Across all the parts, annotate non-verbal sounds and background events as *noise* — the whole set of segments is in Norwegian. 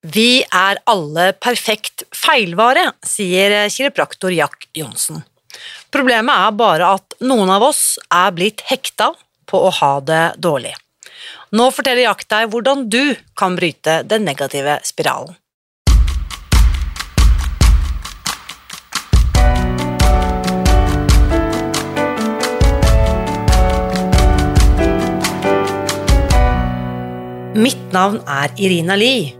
Vi er alle perfekt feilvare, sier kiropraktor Jack Johnsen. Problemet er bare at noen av oss er blitt hekta på å ha det dårlig. Nå forteller Jack deg hvordan du kan bryte den negative spiralen. Mitt navn er Irina Lie.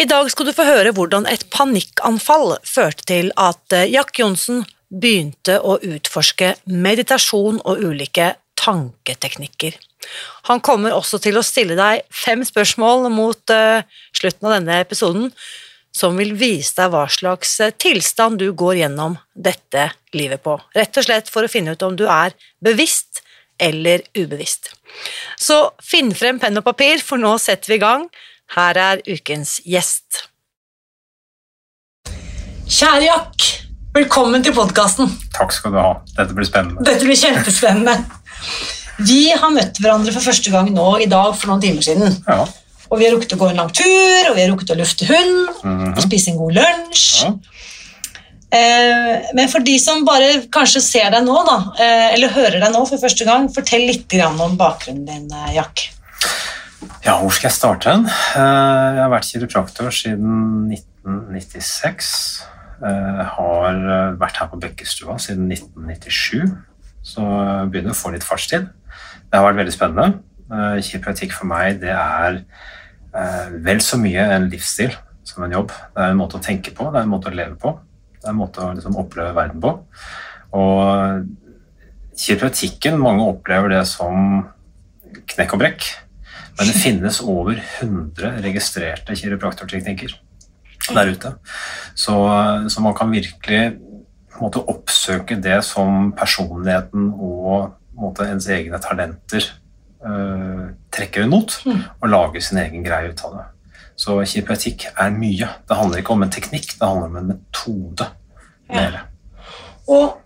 I dag skal du få høre hvordan et panikkanfall førte til at eh, Jack Johnsen begynte å utforske meditasjon og ulike tanketeknikker. Han kommer også til å stille deg fem spørsmål mot uh, slutten av denne episoden, som vil vise deg hva slags eh, tilstand du går gjennom dette livet på. Rett og slett for å finne ut om du er bevisst eller ubevisst. Så finn frem penn og papir, for nå setter vi i gang. Her er ukens gjest. Kjære Jack, velkommen til podkasten. Takk skal du ha. Dette blir spennende. Dette blir kjempespennende. Vi har møtt hverandre for første gang nå i dag for noen timer siden. Ja. Og vi har rukket å gå en lang tur, og vi har rukket å lufte hund Mm -hmm. og spise en god lunsj. ja. Eh, men for de som bare kanskje ser deg nå, da, eh, eller hører deg nå for første gang, fortell litt om bakgrunnen din, eh, Jack. Ja, hvor skal jeg starte hen? Eh, Jeg har vært kiropraktor siden 1996. Jeg har eh, vært her på Bekkestua siden 1997, så jeg begynner å få litt fartstid. Det har vært veldig spennende. Eh, Kiropraktikk for meg det er eh, vel så mye en livsstil som en jobb. Det er en måte å tenke på, det er en måte å leve på. Det er en måte å liksom oppleve verden på. Og kiropraktikken, mange opplever det som knekk og brekk. Men det finnes over 100 registrerte kiropraktorteknikker der ute. Så, så man kan virkelig måtte, oppsøke det som personligheten og måtte, ens egne talenter øh, trekker en mot, Mm. og lage sin egen greie ut av det. Så kiropraktikk er mye. Det handler ikke om en teknikk, det handler om en metode. Ja. Og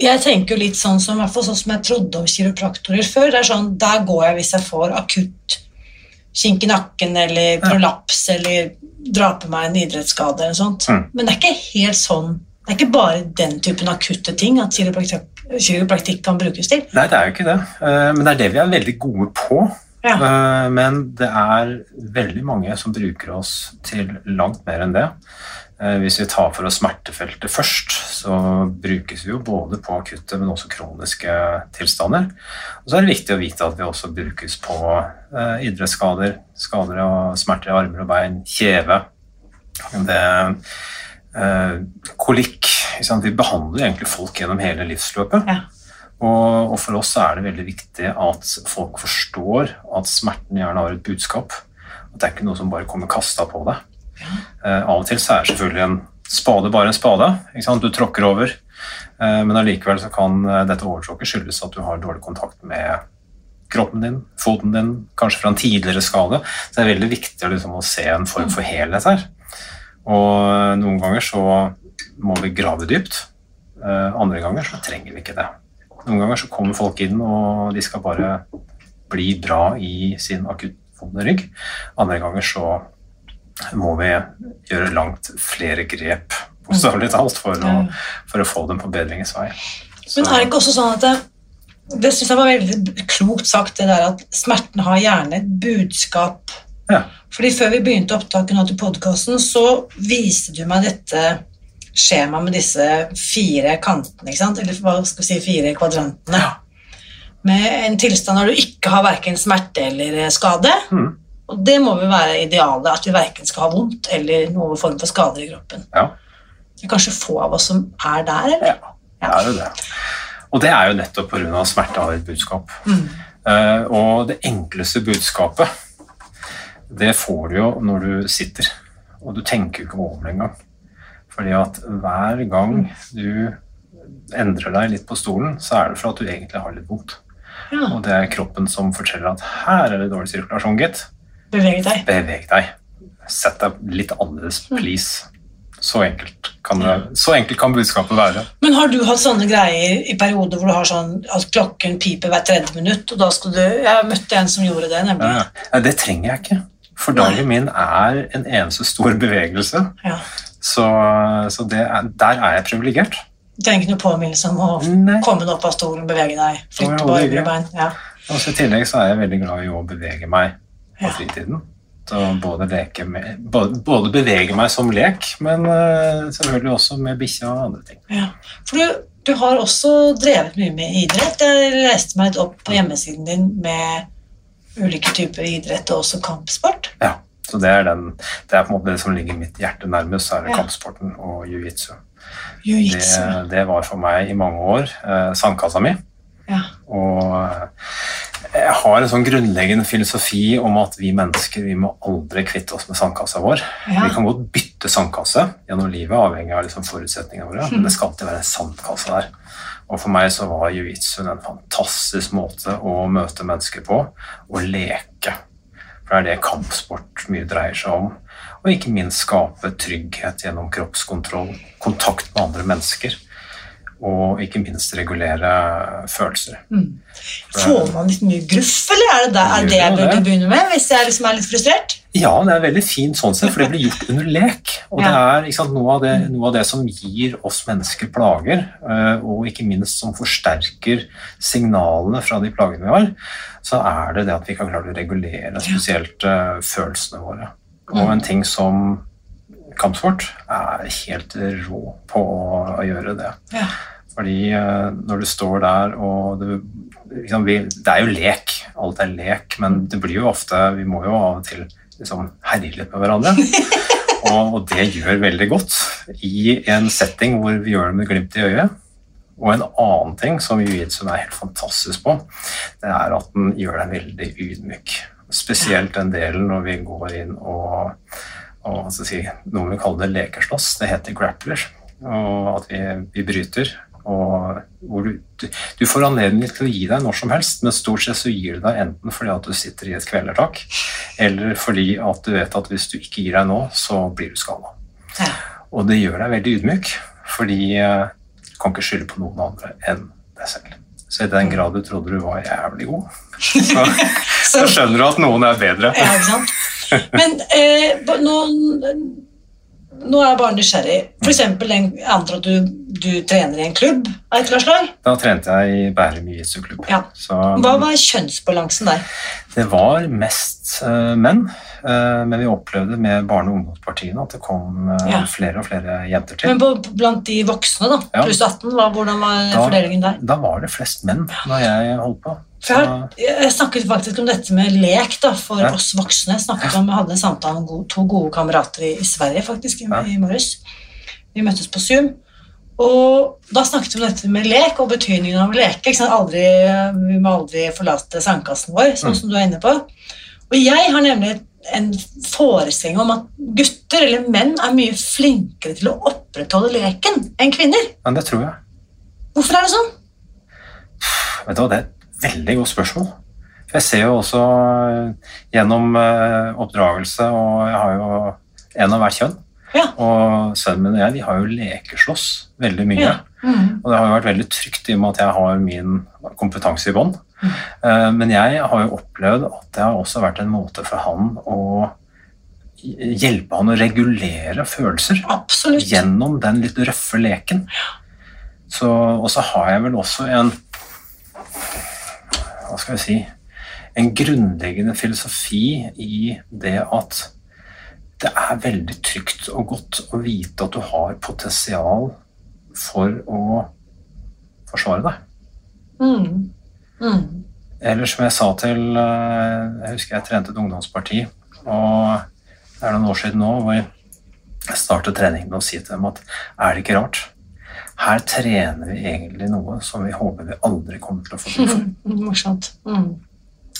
jeg tenker jo litt sånn som, i hvert fall sånn som jeg trodde om kiropraktorer før. det er sånn, Der går jeg hvis jeg får akutt kink i nakken eller prolaps eller drar på meg en idrettsskade. eller sånt. Mm. Men det er ikke helt sånn, det er ikke bare den typen akutte ting at kiropraktikk, kiropraktikk kan brukes til. Nei, det er jo ikke det. Eh, Men det er det vi er veldig gode på. Ja. Eh, Men det er veldig mange som bruker oss til langt mer enn det. Eh, Hvis vi tar for oss smertefeltet først, så brukes vi jo både på akutte, men også kroniske tilstander. Og så er det viktig å vite at vi også brukes på eh, idrettsskader, skader og smerter i armer og bein, kjeve. Det, eh, kolikk. Vi behandler egentlig folk gjennom hele livsløpet. Ja. Og, og for oss er det veldig viktig at folk forstår at smerten gjerne har et budskap. At det er ikke noe som bare kommer kasta på deg. Eh, av og til så er selvfølgelig en spade bare en spade. Du tråkker over. Eh, men allikevel så kan eh, dette overtråkket skyldes at du har dårlig kontakt med kroppen din, foten din, kanskje fra en tidligere skade. Så det er veldig viktig liksom, å se en form for helhet her. Og eh, noen ganger så må vi grave dypt. Eh, andre ganger så trenger vi ikke det. Noen ganger så kommer folk inn og de skal bare bli bra i sin akuttvonde rygg. Andre ganger så må vi gjøre langt flere grep, bokstavelig talt, for, å, for å få dem på bedringens vei. Så- Men er det ikke også sånn at det, det synes jeg var veldig klokt sagt, det der at smerten har gjerne et budskap Ja. Fordi før vi begynte opptaket nå til podkasten, så viste du meg dette skjemaet med disse fire kantene, ikke sant? Eller hva skal vi si, fire kvadrantene. Med en tilstand der du ikke har verken smerte eller skade. Mm. Og det må vel være idealet, at vi verken skal ha vondt eller noen form for skader i kroppen. Ja. Det er kanskje få av oss som er der, eller? Ja, det er jo det. Og det er jo nettopp pga. smerte har et budskap. Mm. Eh, og det enkleste budskapet, det får du jo når du sitter. Og du tenker jo ikke over det engang. Fordi at hver gang du endrer deg litt på stolen, så er det for at du egentlig har litt vondt. Ja. Og det er kroppen som forteller at her er det dårlig sirkulasjon, gitt. Beveg deg. Beveg deg. Sett deg litt annerledes, please. Så enkelt kan, det, så enkelt kan budskapet være. Men har du hatt sånne greier i perioder hvor du har sånn at klokken piper hvert tredje minutt, og da skal du Jeg møtte en som gjorde det, nemlig. Ja, ja. Det trenger jeg ikke. For dagen min er en eneste stor bevegelse. Ja. Så, så det er, der er jeg privilegert. Du trenger ikke noe påminnelse om å Nei. komme deg opp av stolen, bevege deg, flytte på høyre bein. Ja. Også I tillegg så er jeg veldig glad i å bevege meg på fritiden. Så både, leke med, både, både bevege meg som lek, men eh, selvfølgelig også med bikkja og andre ting. Ja. For du, du har også drevet mye med idrett. Jeg leste meg opp på hjemmesiden din med ulike typer idrett og også kampsport. Ja, så det er, den, det er på en måte det som ligger mitt hjerte nærmest, så er det Ja. kampsporten og jiu-jitsu. Det, det var for meg i mange år eh, sandkassa mi. Ja. Og jeg har en sånn grunnleggende filosofi om at vi mennesker vi må aldri kvitte oss med sandkassa vår. Ja. Vi kan godt bytte sandkasse gjennom livet, avhengig av liksom forutsetningene våre, men det skal alltid være en sandkasse der. Og for meg så var jiu-jitsu en fantastisk måte å møte mennesker på, og leke. For det er det kampsport mye dreier seg om. Og ikke minst skape trygghet gjennom kroppskontroll, kontakt med andre mennesker. Og ikke minst regulere følelser. Mm. Får man litt mye gruff, eller er det, der, er det jeg burde begynne med hvis jeg liksom er litt frustrert? Ja, det er veldig fint sånn sett, for det blir gjort under lek. Og det er sant, noe, av det, noe av det som gir oss mennesker plager, eh, og ikke minst som forsterker signalene fra de plagene vi har, så er det det at vi kan klare å regulere spesielt eh, følelsene våre. Og en ting som kampsport er helt rå på å, gjøre det. Ja. Fordi eh, når du står der og du liksom, vi, Det er jo lek, alt er lek, men det blir jo ofte Vi må jo av og til liksom herje litt med hverandre. *laughs* og, og det gjør veldig godt i en setting hvor vi gjør det med glimt i øyet. Og en annen ting som jiu-jitsu er helt fantastisk på, det er at den gjør deg veldig ydmyk. Spesielt den delen når vi går inn og, og si, noen vil kalle det lekeslåss. Det heter grappler. Og at vi, vi bryter. Og hvor du, du, du får anledning til å gi deg når som helst, men stort sett så gir du deg enten fordi at du sitter i et kvelertak, eller fordi at du vet at hvis du ikke gir deg nå, så blir du skada. Ja. Og det gjør deg veldig ydmyk, fordi eh, du kan ikke skylde på noen andre enn deg selv. Så i den grad du trodde du var jævlig god, så, *laughs* så skjønner du at noen er bedre. Ja, ikke sant? *laughs* Men eh, nå, nå er jeg bare nysgjerrig. Den- jeg antar at du, du trener i en klubb av et eller annet slag? Da trente jeg i Bærum jiu-jitsu-klubb. Ja. Så Hva var kjønnsbalansen der? Det var mest eh, menn, eh, men vi opplevde med barne- og ungdomspartiene at det kom eh, Ja. flere og flere jenter til. Men blant de voksne, da, Ja. pluss 18, hva, hvordan var Da- fordelingen der? Da var det flest menn når jeg holdt på. For jeg, jeg snakket faktisk om dette med lek da, for Ja. oss voksne. Jeg snakket om, jeg hadde en samtale med to gode kamerater i, i Sverige faktisk, i, i morges. Vi møttes på Zoom. Og da snakket vi om dette med lek og betydningen av å leke. Aldri, vi må aldri forlate sandkassen vår, sånn Mm. som du er inne på. Og jeg har nemlig en forestilling om at gutter eller menn er mye flinkere til å opprettholde leken enn kvinner. Men det tror jeg. Hvorfor er det sånn? Vet du hva, Det er et veldig godt spørsmål. For Jeg ser jo også eh, gjennom eh, oppdragelse, og jeg har jo en av hvert kjønn. Ja. Og sønnen min og jeg vi har jo lekeslåss veldig mye. Ja. Mm. Og det har jo vært veldig trygt i og med at jeg har min kompetanse i bånn. Mm. Eh, Men jeg har jo opplevd at det har også vært en måte for han å hjelpe han å regulere følelser Absolutt. gjennom den litt røffe leken. Så, og så har jeg vel også en Hva skal jeg si en grunnleggende filosofi i det at det er veldig trygt og godt å vite at du har potensial for å forsvare deg. Mm. Mm. Eller som jeg sa til eh, Jeg husker jeg trente et ungdomsparti, og det er noen år siden nå hvor jeg startet treningen med å si til dem at er det ikke rart? Her trener vi egentlig noe som vi håper vi aldri kommer til å få bruk for. *laughs* Morsomt. Mm.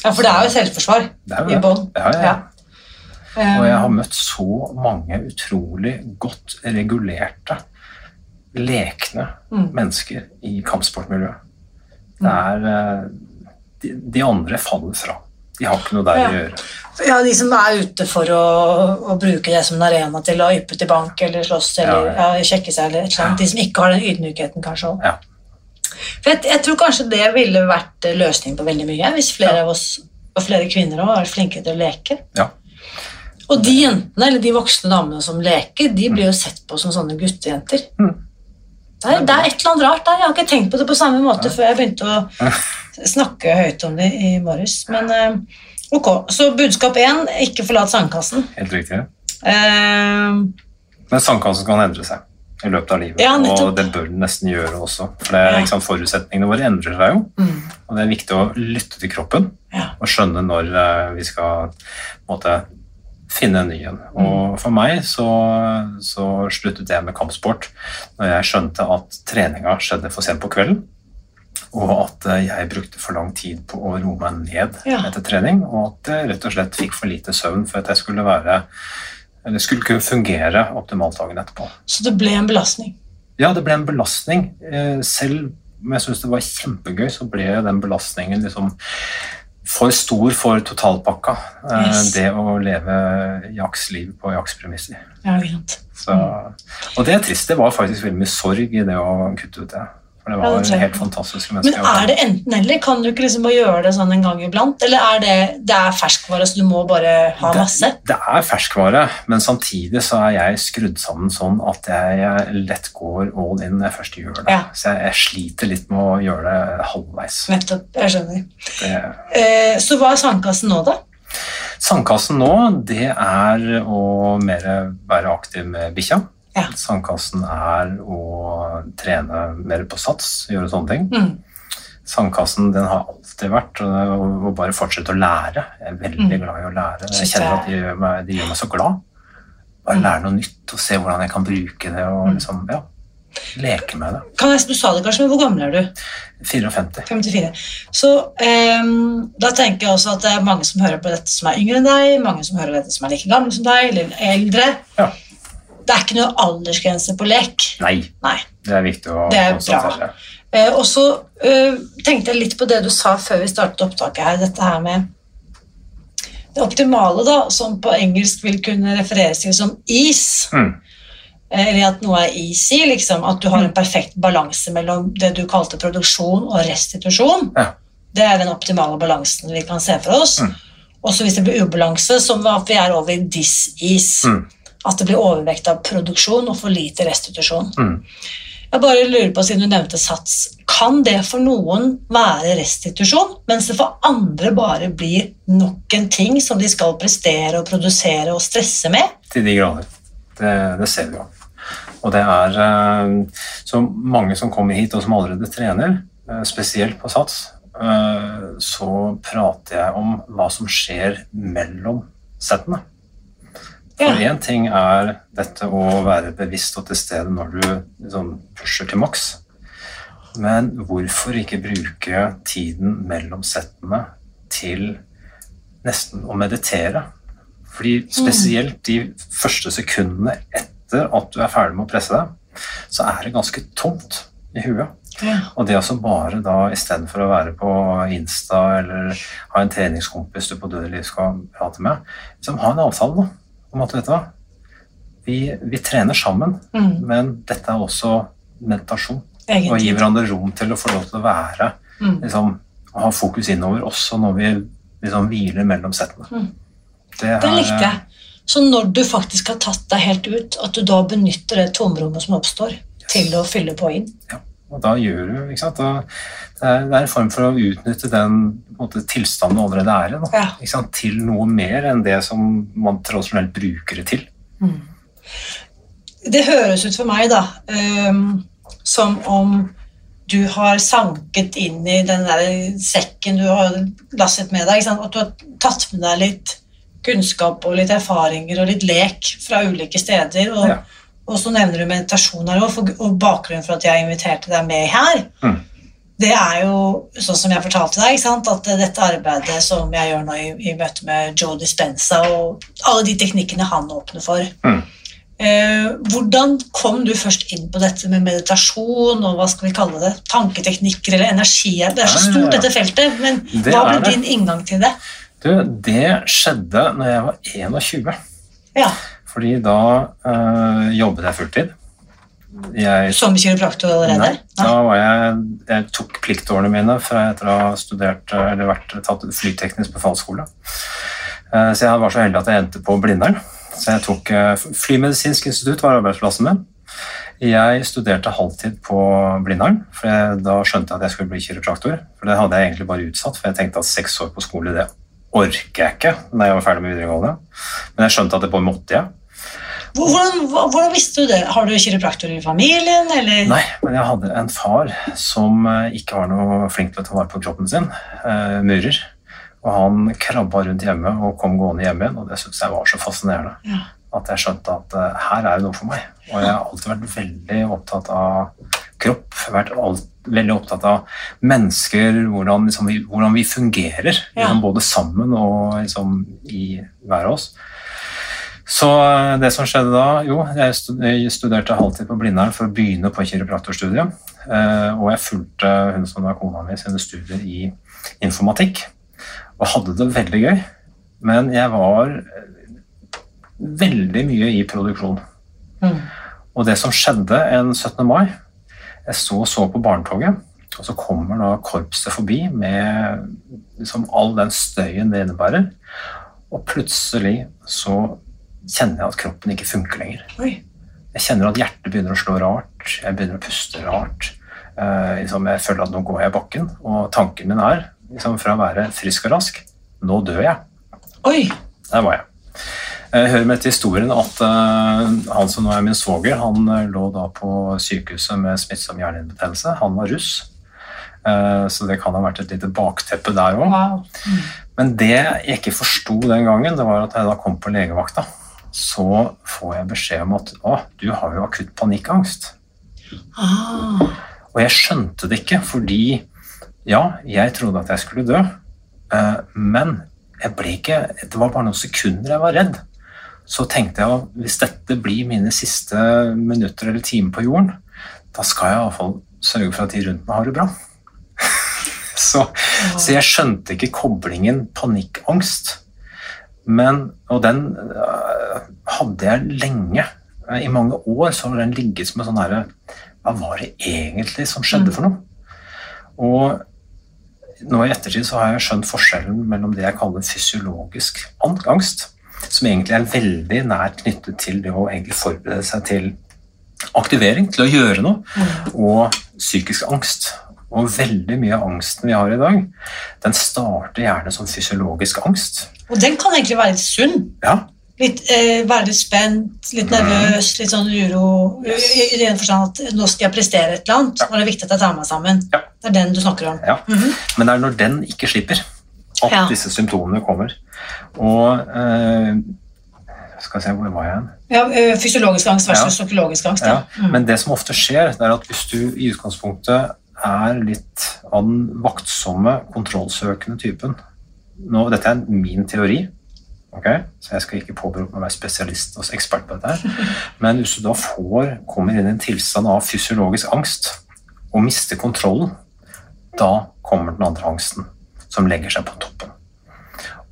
Ja, for det er jo selvforsvar i bånn. Ja, ja. Ja. Og jeg har møtt så mange utrolig godt regulerte, lekne Mm. mennesker i kampsportmiljøet. Det er eh, de, de andre faller fra. De har ikke noe der Ja. å gjøre. Ja, de som er ute for å, å bruke det som en arena til å yppe til bank eller slåss eller ja, Ja, sjekke seg eller et eller annet. De som ikke har den ydmykheten, kanskje òg. For jeg, jeg tror kanskje det ville vært løsning løsningen på veldig mye, hvis flere av oss, og flere kvinner òg, var flinkere til å leke. Ja. Og de jentene, eller de voksne damene som leker, de blir jo sett på som sånne guttejenter. Mm. Det er, det er et eller annet rart der. Jeg har ikke tenkt på det på samme måte før jeg begynte å snakke høyt om det i morges. Men eh, ok, så budskap én, ikke forlat sandkassen. Helt riktig. Uh, Men sandkassen kan endre seg i løpet av livet, Ja, og det bør den nesten gjøre også. For det, er, sant, Forutsetningene våre endrer seg jo, mm, og det er viktig å lytte til kroppen ja. og skjønne når eh, vi skal på en måte, finne en ny en. Mm. Og for meg så, så sluttet jeg med kampsport når jeg skjønte at treninga skjedde for sent på kvelden, og at eh, jeg brukte for lang tid på å roe meg ned Ja. etter trening, og at jeg rett og slett fikk for lite søvn for at jeg skulle være eller skulle kunne fungere optimalt dagen etterpå. Så det ble en belastning. Ja, det ble en belastning. Eh, Selv om jeg syntes det var kjempegøy, så ble den belastningen liksom for stor for totalpakka. Eh, Yes. Det å leve jaksliv på jaktspremisser. Ja, og det er trist. Det var faktisk veldig mye sorg i det å kutte ut det. For det var jeg. helt fantastiske Men er det enten eller? Kan du ikke liksom bare gjøre det sånn en gang iblant? Eller er det, det er ferskvare, så du må bare ha masse? Det, det er ferskvare, men samtidig så er jeg skrudd sammen sånn at jeg lett går all in når jeg først gjør det. Ja. Så jeg, jeg sliter litt med å gjøre det halvveis. Nettopp. Jeg skjønner. Det, Eh, så hva er sandkassen nå, da? Sandkassen nå, det er å mer være aktiv med bikkja. Ja. Sandkassen er å trene mer på sats, gjøre sånne ting. Mm. Sandkassen den har alltid vært å bare fortsette å lære. Jeg er veldig Mm. glad i å lære. Jeg kjenner at de gjør meg, de gjør meg så glad. Bare Mm. lære noe nytt og se hvordan jeg kan bruke det og Mm. liksom, ja, leke med det. Kan jeg, du sa det kanskje, men hvor gammel er du? 54. 54. Så um, da tenker jeg også at det er mange som hører på dette som er yngre enn deg, mange som hører på dette som er like gamle som deg, eller eldre. Ja. Det er ikke noe aldersgrense på lek. Nei, Nei. det er viktig å Det er bra. Eh, og så uh, tenkte jeg litt på det du sa før vi startet opptaket her, dette her med det optimale, da, som på engelsk vil kunne refereres til som is. Mm. Eh, Eller at noe er easy, liksom. At du har en perfekt balanse mellom det du kalte produksjon og restitusjon. Ja. Det er den optimale balansen vi kan se for oss. Mm. Og så hvis det blir ubalanse, som at vi er over i dis-is. Mm. At det blir overvekt av produksjon og for lite restitusjon. Mm. Jeg bare lurer på, siden du nevnte sats, kan det for noen være restitusjon, mens det for andre bare blir nok en ting som de skal prestere og produsere og stresse med? Til de grader. Det, det ser vi jo. Og det er eh, så mange som kommer hit og som allerede trener, eh, spesielt på Sats, eh, så prater jeg om hva som skjer mellom settene. For én ting er dette å være bevisst og til stede når du liksom, pusher til maks. Men hvorfor ikke bruke tiden mellom settene til nesten å meditere? Fordi spesielt de første sekundene etter at du er ferdig med å presse deg, så er det ganske tomt i huet. Ja. Og det altså bare da, istedenfor å være på Insta eller ha en treningskompis du på dødelig skal prate med, liksom ha en avtale da, om at vet du hva, vi, vi trener sammen, Mm, men dette er også meditasjon. Egentlig. Og gi hverandre rom til å få lov til å være, Mm. liksom, og ha fokus innover også når vi liksom hviler mellom settene. Mm. Det er, Det likte jeg. Så når du faktisk har tatt deg helt ut, at du da benytter det tomrommet som oppstår, til å fylle på inn. Ja. Og da gjør du ikke sant? Det, er, det er en form for å utnytte den måte, tilstanden du allerede er i, Ja. ikke sant? til noe mer enn det som man tradisjonelt bruker det til. Det høres ut for meg da um, som om du har sanket inn i den der sekken du har lasset med deg. Ikke sant? At du har tatt med deg litt kunnskap og litt erfaringer og litt lek fra ulike steder. Og, Ja. Og så nevner du meditasjon her også, og bakgrunnen for at jeg inviterte deg med her. Mm. Det er jo sånn som jeg fortalte deg, sant? at dette arbeidet som jeg gjør nå i, i møte med Joe Dispenza og alle de teknikkene han åpner for, Mm. Eh, hvordan kom du først inn på dette med meditasjon og hva skal vi kalle det, tanketeknikker eller energi? Det er så stort dette feltet, men Det hva ble din inngang til det? Du, det skjedde når jeg var 21. Ja, Fordi da øh, jobbet jeg fulltid. Jeg, Som kiropraktor allerede? nei, da var jeg, jeg tok pliktårene mine fra etter å ha studert øh, eller vært, tatt flyteknisk befalsskole. Eh, Så jeg var så heldig at jeg endte på Blindern. Så jeg tok Flymedisinsk institutt var arbeidsplassen min. Jeg studerte halvtid på Blindern, for jeg, da skjønte jeg at jeg skulle bli kiropraktor. For det hadde jeg egentlig bare utsatt, for jeg tenkte at seks år på skole det orker jeg ikke når jeg var ferdig med videregående. Men jeg skjønte at det på en måte jeg. Hvor- Hvordan, hvordan visste du det? Har du kiropraktor i familien, eller? Nei, men jeg hadde en far som eh, ikke var noe flink til å ta vare på kroppen sin. Uh, murer. Og han krabba rundt hjemme og kom gående hjem igjen, og det syntes jeg var så fascinerende. Ja. At jeg skjønte at uh, her er det noe for meg. Og jeg har alltid vært veldig opptatt av kropp. Vært alt, veldig opptatt av mennesker, hvordan, liksom, vi, hvordan vi fungerer. Ja. Liksom, både sammen og liksom, i hver av oss. Så eh, det som skjedde da, jo, jeg studerte halvtid på Blindern for å begynne på kiropraktorstudiet. eh, Og jeg fulgte hun som var kona mi sine studier i informatikk. Og hadde det veldig gøy. Men jeg var eh, veldig mye i produksjon. Mm. Og det som skjedde en 17. mai Jeg så og så på barnetoget, og så kommer da korpset forbi med liksom all den støyen det innebærer. Og plutselig så kjenner jeg at kroppen ikke funker lenger. Oi. Jeg kjenner at hjertet begynner å slå rart, jeg begynner å puste rart. Uh, liksom jeg føler at nå går jeg i bakken, og tanken min er liksom fra å være frisk og rask Nå dør jeg. Oi. Der var jeg. Jeg hører med til historien at uh, han som nå er min svoger, han eh, lå da på sykehuset med smittsom hjernehinnebetennelse. Han var russ. uh, så det kan ha vært et lite bakteppe der òg. Wow. Men det jeg ikke forsto den gangen, det var at jeg da kom på legevakta, så får jeg beskjed om at å, du har jo akutt panikkangst. Ah. Og jeg skjønte det ikke, fordi ja, jeg trodde at jeg skulle dø, eh, men jeg ble ikke, det var bare noen sekunder jeg var redd. Så tenkte jeg at hvis dette blir mine siste minutter eller timer på jorden, da skal jeg iallfall sørge for at de rundt meg har det bra. *laughs* så, så jeg skjønte ikke koblingen panikkangst. Men, og den øh, hadde jeg lenge. Eh, I mange år så har den ligget som en sånn herre Hva var det egentlig som skjedde for noe? Og nå i ettertid så har jeg skjønt forskjellen mellom det jeg kaller fysiologisk angst, som egentlig er veldig nært knyttet til det å egentlig forberede seg til aktivering, til å gjøre noe, og psykisk angst. Og veldig mye av angsten vi har i dag, den starter gjerne som fysiologisk angst. Og den kan egentlig være litt sunn. Ja, Litt, eh, være litt spent, litt nervøs, litt sånn uro. I, i den forstand at nå skal jeg prestere et eller annet. Ja. Er det viktig at jeg tar meg sammen. Ja. Det er den du snakker om. Ja. Mhm. Men det er når den ikke slipper, at Ja. disse symptomene kommer. Og eh, Skal se, hvor var jeg igjen? Ja, eh, fysiologisk angst versus Ja. psykologisk angst. Ja, Mm. Men det som ofte skjer, det er at hvis du i utgangspunktet er litt av den vaktsomme, kontrollsøkende typen Nå, Dette er min teori, okay? så jeg skal ikke påberope meg å være spesialist og ekspert på dette. her. Men hvis du da får, kommer inn i en tilstand av fysiologisk angst og mister kontrollen, da kommer den andre angsten, som legger seg på toppen.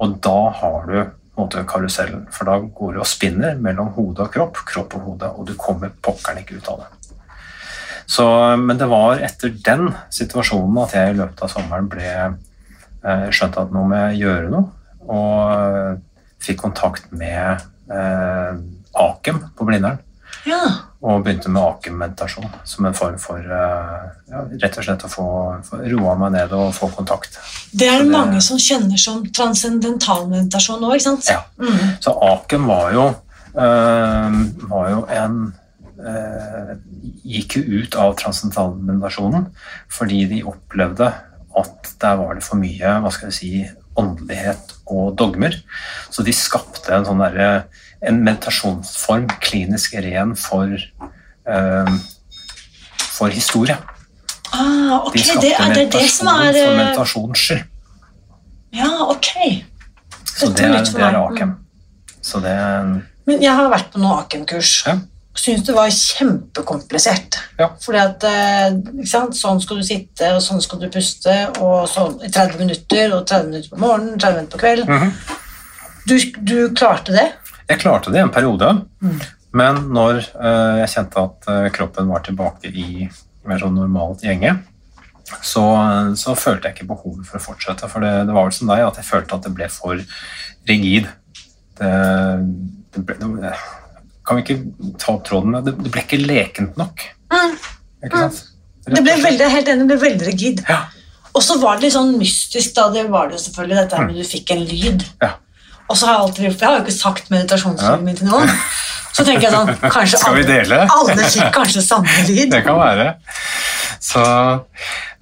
Og da har du måte karusellen, for da går du og spinner mellom hode og kropp, kropp og hode, og du kommer pokkeren ikke ut av det. Så, men det var etter den situasjonen at jeg i løpet av sommeren ble eh, skjønte at nå må jeg gjøre noe, og fikk kontakt med eh, Akem på Blindern. Ja. Og begynte med akem-meditasjon som en form for eh, ja, rett og slett å få, roa meg ned og få kontakt. Det er det det- mange som kjenner som transcendental meditasjon nå, ikke sant? Ja. Mm. Så akem var jo, eh, var jo en Gikk jo ut av transcendentalmeditasjonen fordi de opplevde at der var det for mye hva skal jeg si, åndelighet og dogmer. Så de skapte en sånn der, en meditasjonsform, klinisk ren for eh, for historie. Ah, okay, De skapte det er det, det som er for eh, meditasjonens skyld. Ja, ok. Så det er det er akem. Så det Men jeg har vært på noen Akem-kurs. Ja. Syns det var kjempekomplisert. Ja. Fordi at eh, ikke sant? Sånn skal du sitte, og sånn skal du puste, og sånn i 30 minutter, og 30 minutter på morgenen, 30 minutter på kvelden. Mhm. du, du klarte det? Jeg klarte det i en periode, Mm. men når uh, jeg kjente at eh, kroppen var tilbake i mer sånn normalt gjenge, så, så følte jeg ikke behovet for å fortsette. For det, det var vel som deg, at jeg følte at det ble for rigid. Det, det ble, det, kan vi ikke ta opp tråden med det, det ble ikke lekent nok. Mm. Ikke sant? Det ble veldig, helt enig, det ble veldig rigid. Ja. Og så var det litt sånn mystisk, da. Det var det jo selvfølgelig, dette her med du fikk en lyd. Ja. Og så har jeg alltid, for jeg har jo ikke sagt meditasjonslivet min til noen. Så tenker jeg sånn, kanskje Skal vi alle, dele? alle fikk kanskje samme lyd. *laughs* Det kan være. Så,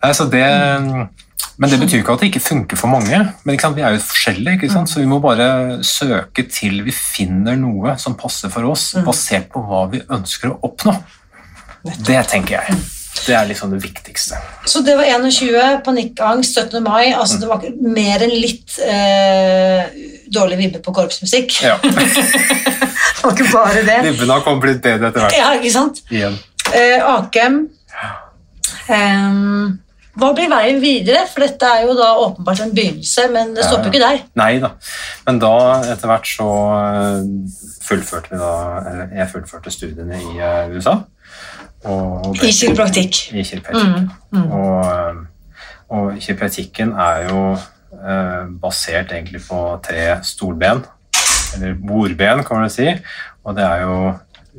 nei, så det, men det betyr ikke at det ikke funker for mange. Men vi er jo forskjellige, ikke sant? så vi må bare søke til vi finner noe som passer for oss, basert på hva vi ønsker å oppnå. Det tenker jeg. Det er liksom det viktigste. Så det var 21, panikkangst, 17. mai. Altså det var mer enn litt eh, dårlig vibbe på korpsmusikk. Ja. *laughs* Det var ikke bare det. Vibbene har kommet litt bedre etter hvert. Ja, ikke sant? Igjen. Eh, Akem. Ehm, hva blir veien videre? For dette er jo da åpenbart en begynnelse, men det stopper jo ikke der. Nei da. Men da, etter hvert, så eh, fullførte vi da Jeg fullførte studiene i eh, USA. Og, og I kiropraktikk. I kiropraktikk. Mm, mm. Og, eh, og kiropraktikken er jo eh, basert egentlig på tre stolben, eller bordben, kan man si. Og det er jo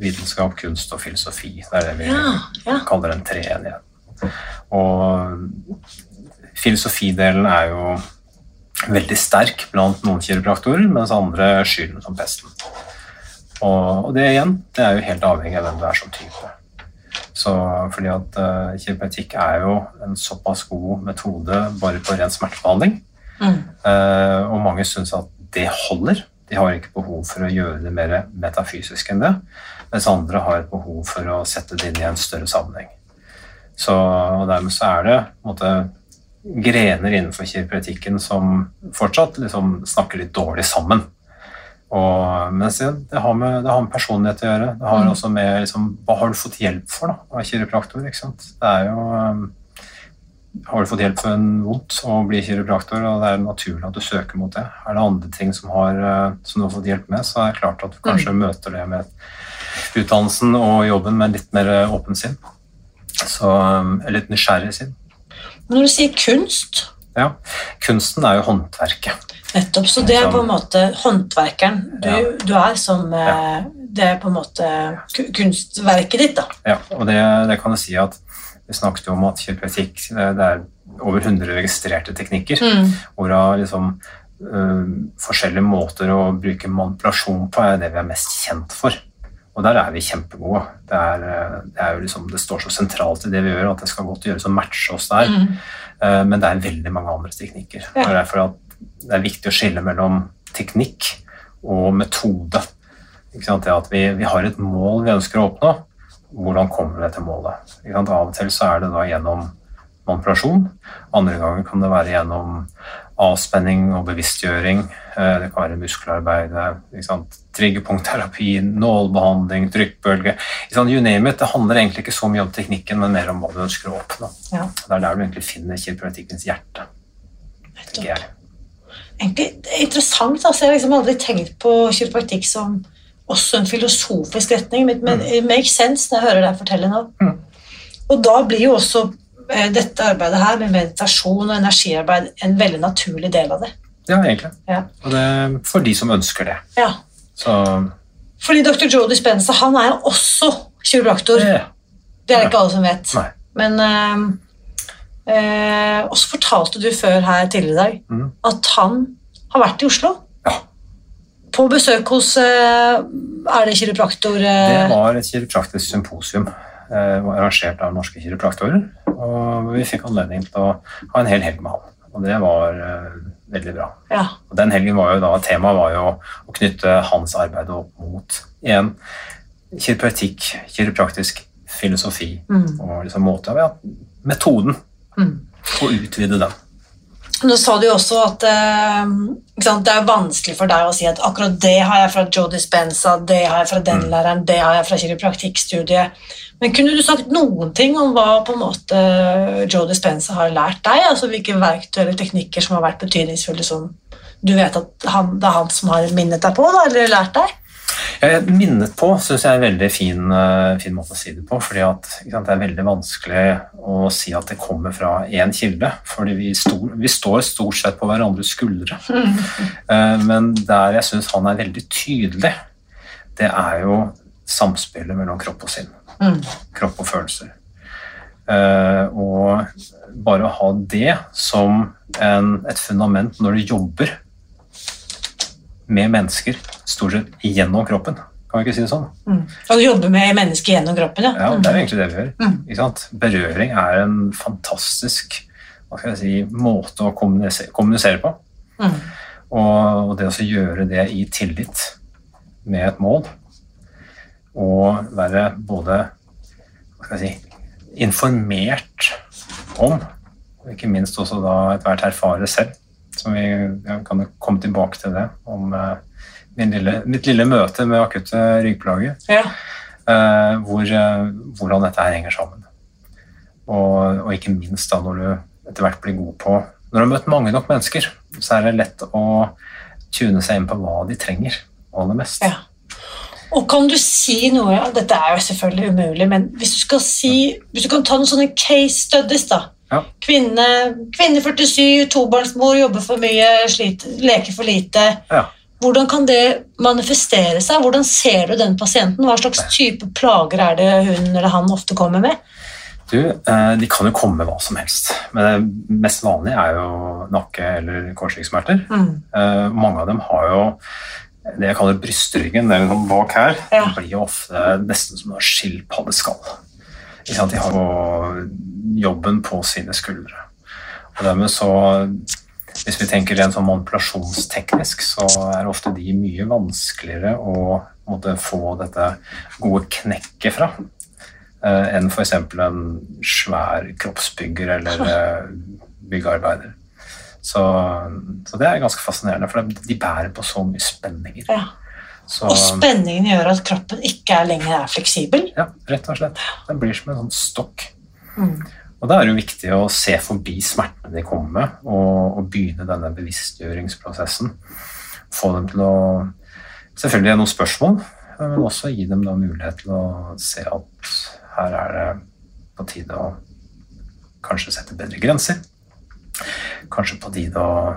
vitenskap, kunst og filosofi. Det er det vi Ja, ja. kaller en treenighet. Og filosofidelen er jo veldig sterk blant noen kiropraktorer, mens andre skyr den som pesten. Og, og det igjen, det er jo helt avhengig av hvem du er som type. Så fordi at uh, kiropraktikk er jo en såpass god metode bare på ren smertebehandling, Mm. Uh, og mange syns at det holder. De har ikke behov for å gjøre det mer metafysisk enn det, mens andre har et behov for å sette det inn i en større sammenheng. Så, og dermed så er det måte, grener innenfor kiropraktikken som fortsatt liksom, snakker litt dårlig sammen. Og, men det, det, har med, det har med personlighet å gjøre. Det har Mm. også med liksom, Hva har du fått hjelp for da, av kiropraktor? ikke sant? Det er jo um, Har du fått hjelp for en vondt å bli kiropraktor, og det er naturlig at du søker mot det. Er det andre ting som, har, uh, som du har fått hjelp med, så er det klart at du kanskje møter det med utdannelsen og jobben med litt mer åpent åpen sinn. Så, jeg er litt nysgjerrig. Men når du sier kunst, Ja. Kunsten er jo håndverket. nettopp, så det er på en måte håndverkeren du, Ja. du er som eh, Det er på en måte kunstverket ditt, da. Ja, og det, det kan du si at vi snakket jo om at kiropraktikk det er over 100 registrerte teknikker, hvorav liksom Uh, forskjellige måter å bruke manipulasjon på er det vi er mest kjent for. Og der er vi kjempegode. Det, er, øh, det, er jo liksom, det står så sentralt i det vi gjør, at det skal godt gjøres å matche oss der. Mm. Eh, Men det er veldig mange andre teknikker. Ja. Og er derfor at det er viktig å skille mellom teknikk og metode. Ikke sant? Det at vi, vi har et mål vi ønsker å oppnå. Hvordan kommer vi til målet? Av og til så er det da gjennom manipulasjon. Andre ganger kan det være gjennom avspenning og bevisstgjøring. Eh, Det kan være muskelarbeid, ikke triggerpunktterapi, nålbehandling, trykkbølge. You name it. Det handler egentlig ikke så mye om teknikken, men mer om hva du ønsker å oppnå. Ja. Det er der du egentlig finner kiropraktikkens hjerte. jeg. Egentlig det er interessant. Altså. Jeg har liksom aldri tenkt på kiropraktikk som også en filosofisk retning, men mm. it makes sense når jeg hører deg fortelle nå. Mm. Og da blir jo også eh, dette arbeidet her med meditasjon og energiarbeid en veldig naturlig del av det. Ja, egentlig. Ja. Og det er for de som ønsker det. Ja. Så Fordi dr. Joe Dispenza han er også kiropraktor. Ja. Det er det ikke alle som vet. Nei. Men øh, øh, også fortalte du før her tidligere i dag mm. at han har vært i Oslo. Ja. På besøk hos eh, Er det kiropraktor eh, Det var et kiropraktisk symposium eh, arrangert av norske kiropraktorer. Og vi fikk anledning til å ha en hel helg med han. Og det var eh, veldig bra. Ja. Og den helgen var jo da, Temaet var jo å knytte hans arbeid opp mot igjen kiropraktikk, kiropraktisk filosofi Mm. og liksom måte, ja, metoden, Mm. og utvide den. Nå sa du jo også at eh, sant, det er vanskelig for deg å si at akkurat det har jeg fra Joe Dispenza, det har jeg fra den Mm. læreren, det har jeg fra kiropraktikkstudiet. Men kunne du sagt noen ting om hva på en måte Joe Dispenza har lært deg? altså Hvilke verktøy eller teknikker som har vært betydningsfulle som du vet at han, det er han som har minnet deg på, da, eller lært deg? Ja, minnet på syns jeg er en veldig fin, eh, fin måte å si det på. fordi at sant, Det er veldig vanskelig å si at det kommer fra én kilde. fordi vi, stor, vi står stort sett på hverandres skuldre. *laughs* Eh, Men der jeg syns han er veldig tydelig, det er jo samspillet mellom kropp og sinn. Mm. Kropp og følelser. Eh, Og bare å ha det som en, et fundament når du jobber med mennesker, stort sett gjennom kroppen. Kan vi ikke si det sånn? Mm. Og du jobber med mennesker gjennom kroppen, ja? Ja, det er egentlig det vi gjør. Mm. Berøring er en fantastisk si, måte å kommunisere, kommunisere på. Mm. Og, og det å gjøre det i tillit med et mål, og være både hva skal jeg si, informert om, og ikke minst også da etter hvert erfare selv. Så vi kan komme tilbake til det om eh, lille, mitt lille møte med akutte ryggplager. ja. Eh, hvor, eh, hvordan dette her henger sammen. Og, og ikke minst da når du etter hvert blir god på Når du har møtt mange nok mennesker, så er det lett å tune seg inn på hva de trenger aller mest. Ja. Og kan du si noe Dette er jo selvfølgelig umulig, men hvis du skal si Hvis du kan ta noen sånne case studies, da. Ja. Kvinne, kvinne 47, tobarnsmor, jobber for mye, sliter, leker for lite. Ja. Hvordan kan det manifestere seg? Hvordan ser du den pasienten? Hva slags type plager er det hun eller han ofte kommer med? Du, eh, de kan jo komme med hva som helst, men det mest vanlige er jo nakke- eller korsryggsmerter. Mm. Eh, mange av dem har jo det jeg kaller brystryggen, det er liksom bak her. Ja. Det blir jo ofte nesten som en skilpaddeskall. De har jo jobben på sine skuldre. Og dermed så Hvis vi tenker rent sånn manipulasjonsteknisk, så er ofte de mye vanskeligere å måtte få dette gode knekket fra eh, enn f.eks. en svær kroppsbygger eller *laughs* eh, byggearbeider. Så, så det er ganske fascinerende, for de bærer på så mye spenninger. Ja. Så, Og spenningen gjør at kroppen ikke er lenger er fleksibel. ja, rett og slett. Den blir som en sånn stokk. Mm. Og da er det jo viktig å se forbi smertene de kommer med, og, og begynne denne bevisstgjøringsprosessen. Få dem til å Selvfølgelig er noen spørsmål, men også gi dem da mulighet til å se at her er det på tide å kanskje sette bedre grenser. Kanskje på tide å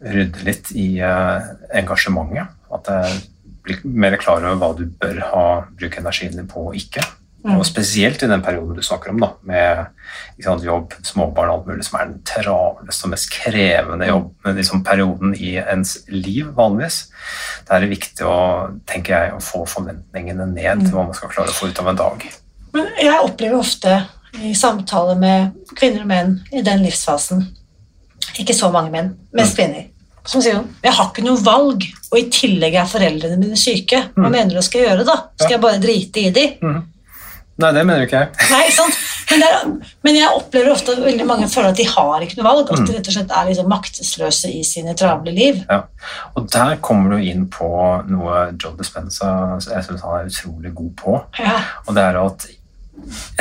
rydde litt i eh, engasjementet. At det blir mer klar over hva du bør ha bruke energien din på og ikke. Mm. Og spesielt i den perioden du snakker om, da, med sant, jobb, småbarn og alt mulig, som er den travleste og mest krevende jobben, liksom, perioden i ens liv vanligvis. Da er det viktig å, tenker jeg, å få forventningene ned til hva man skal klare å få ut av en dag. Men jeg opplever ofte i samtaler med kvinner og menn i den livsfasen Ikke så mange menn, mest kvinner. Som sier jo, jeg har ikke noe valg, og i tillegg er foreldrene mine syke. Hva Mm. mener du jeg skal gjøre, da? Skal jeg bare drite i de? Nei, det mener jo ikke jeg. *laughs* Nei, ikke sant? Men, er, men jeg opplever ofte at veldig mange føler at de har ikke noe valg. At de rett og slett er liksom maktesløse i sine travle liv. Ja. Og der kommer du inn på noe Joe Dispenza jeg synes han er utrolig god på. Ja. Og det er at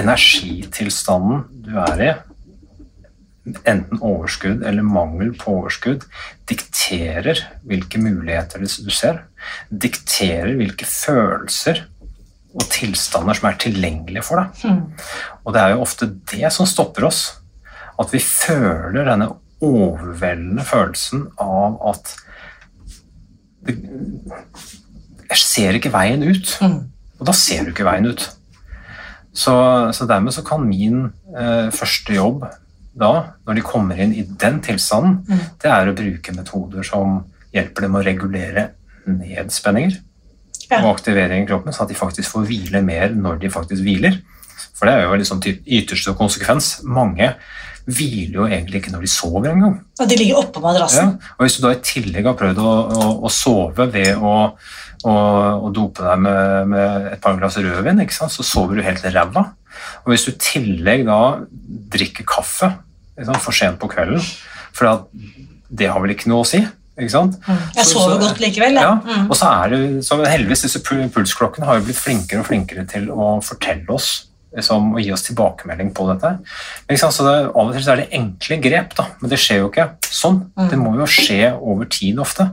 energitilstanden du er i, enten overskudd eller mangel på overskudd, dikterer hvilke muligheter du ser. Dikterer hvilke følelser og tilstander som er tilgjengelige for deg. Mm. Og det er jo ofte det som stopper oss. At vi føler denne overveldende følelsen av at det, Jeg ser ikke veien ut. Mm. Og da ser du ikke veien ut. Så, så dermed så kan min eh, første jobb da, når de kommer inn i den tilstanden, Mm. det er å bruke metoder som hjelper dem å regulere nedspenninger Ja. og aktivering i kroppen, sånn at de faktisk får hvile mer når de faktisk hviler. For det er jo liksom ytterste konsekvens. Mange hviler jo egentlig ikke når de sover engang. Og de ligger oppå Ja. Og hvis du da i tillegg har prøvd å, å, å sove ved å, å, dope deg med, med et par glass rødvin, så sover du helt ræva. Og hvis du i tillegg da drikker kaffe liksom, for sent på kvelden, for at det har vel ikke noe å si, ikke sant? Jeg sover godt likevel, Ja. Mm. og så er det, så heldigvis disse pulsklokkene har jo blitt flinkere og flinkere til å fortelle oss liksom, og gi oss tilbakemelding på dette. Men, så det, Av og til så er det enkle grep, da, men det skjer jo ikke sånn. Mm. Det må jo skje over tid ofte.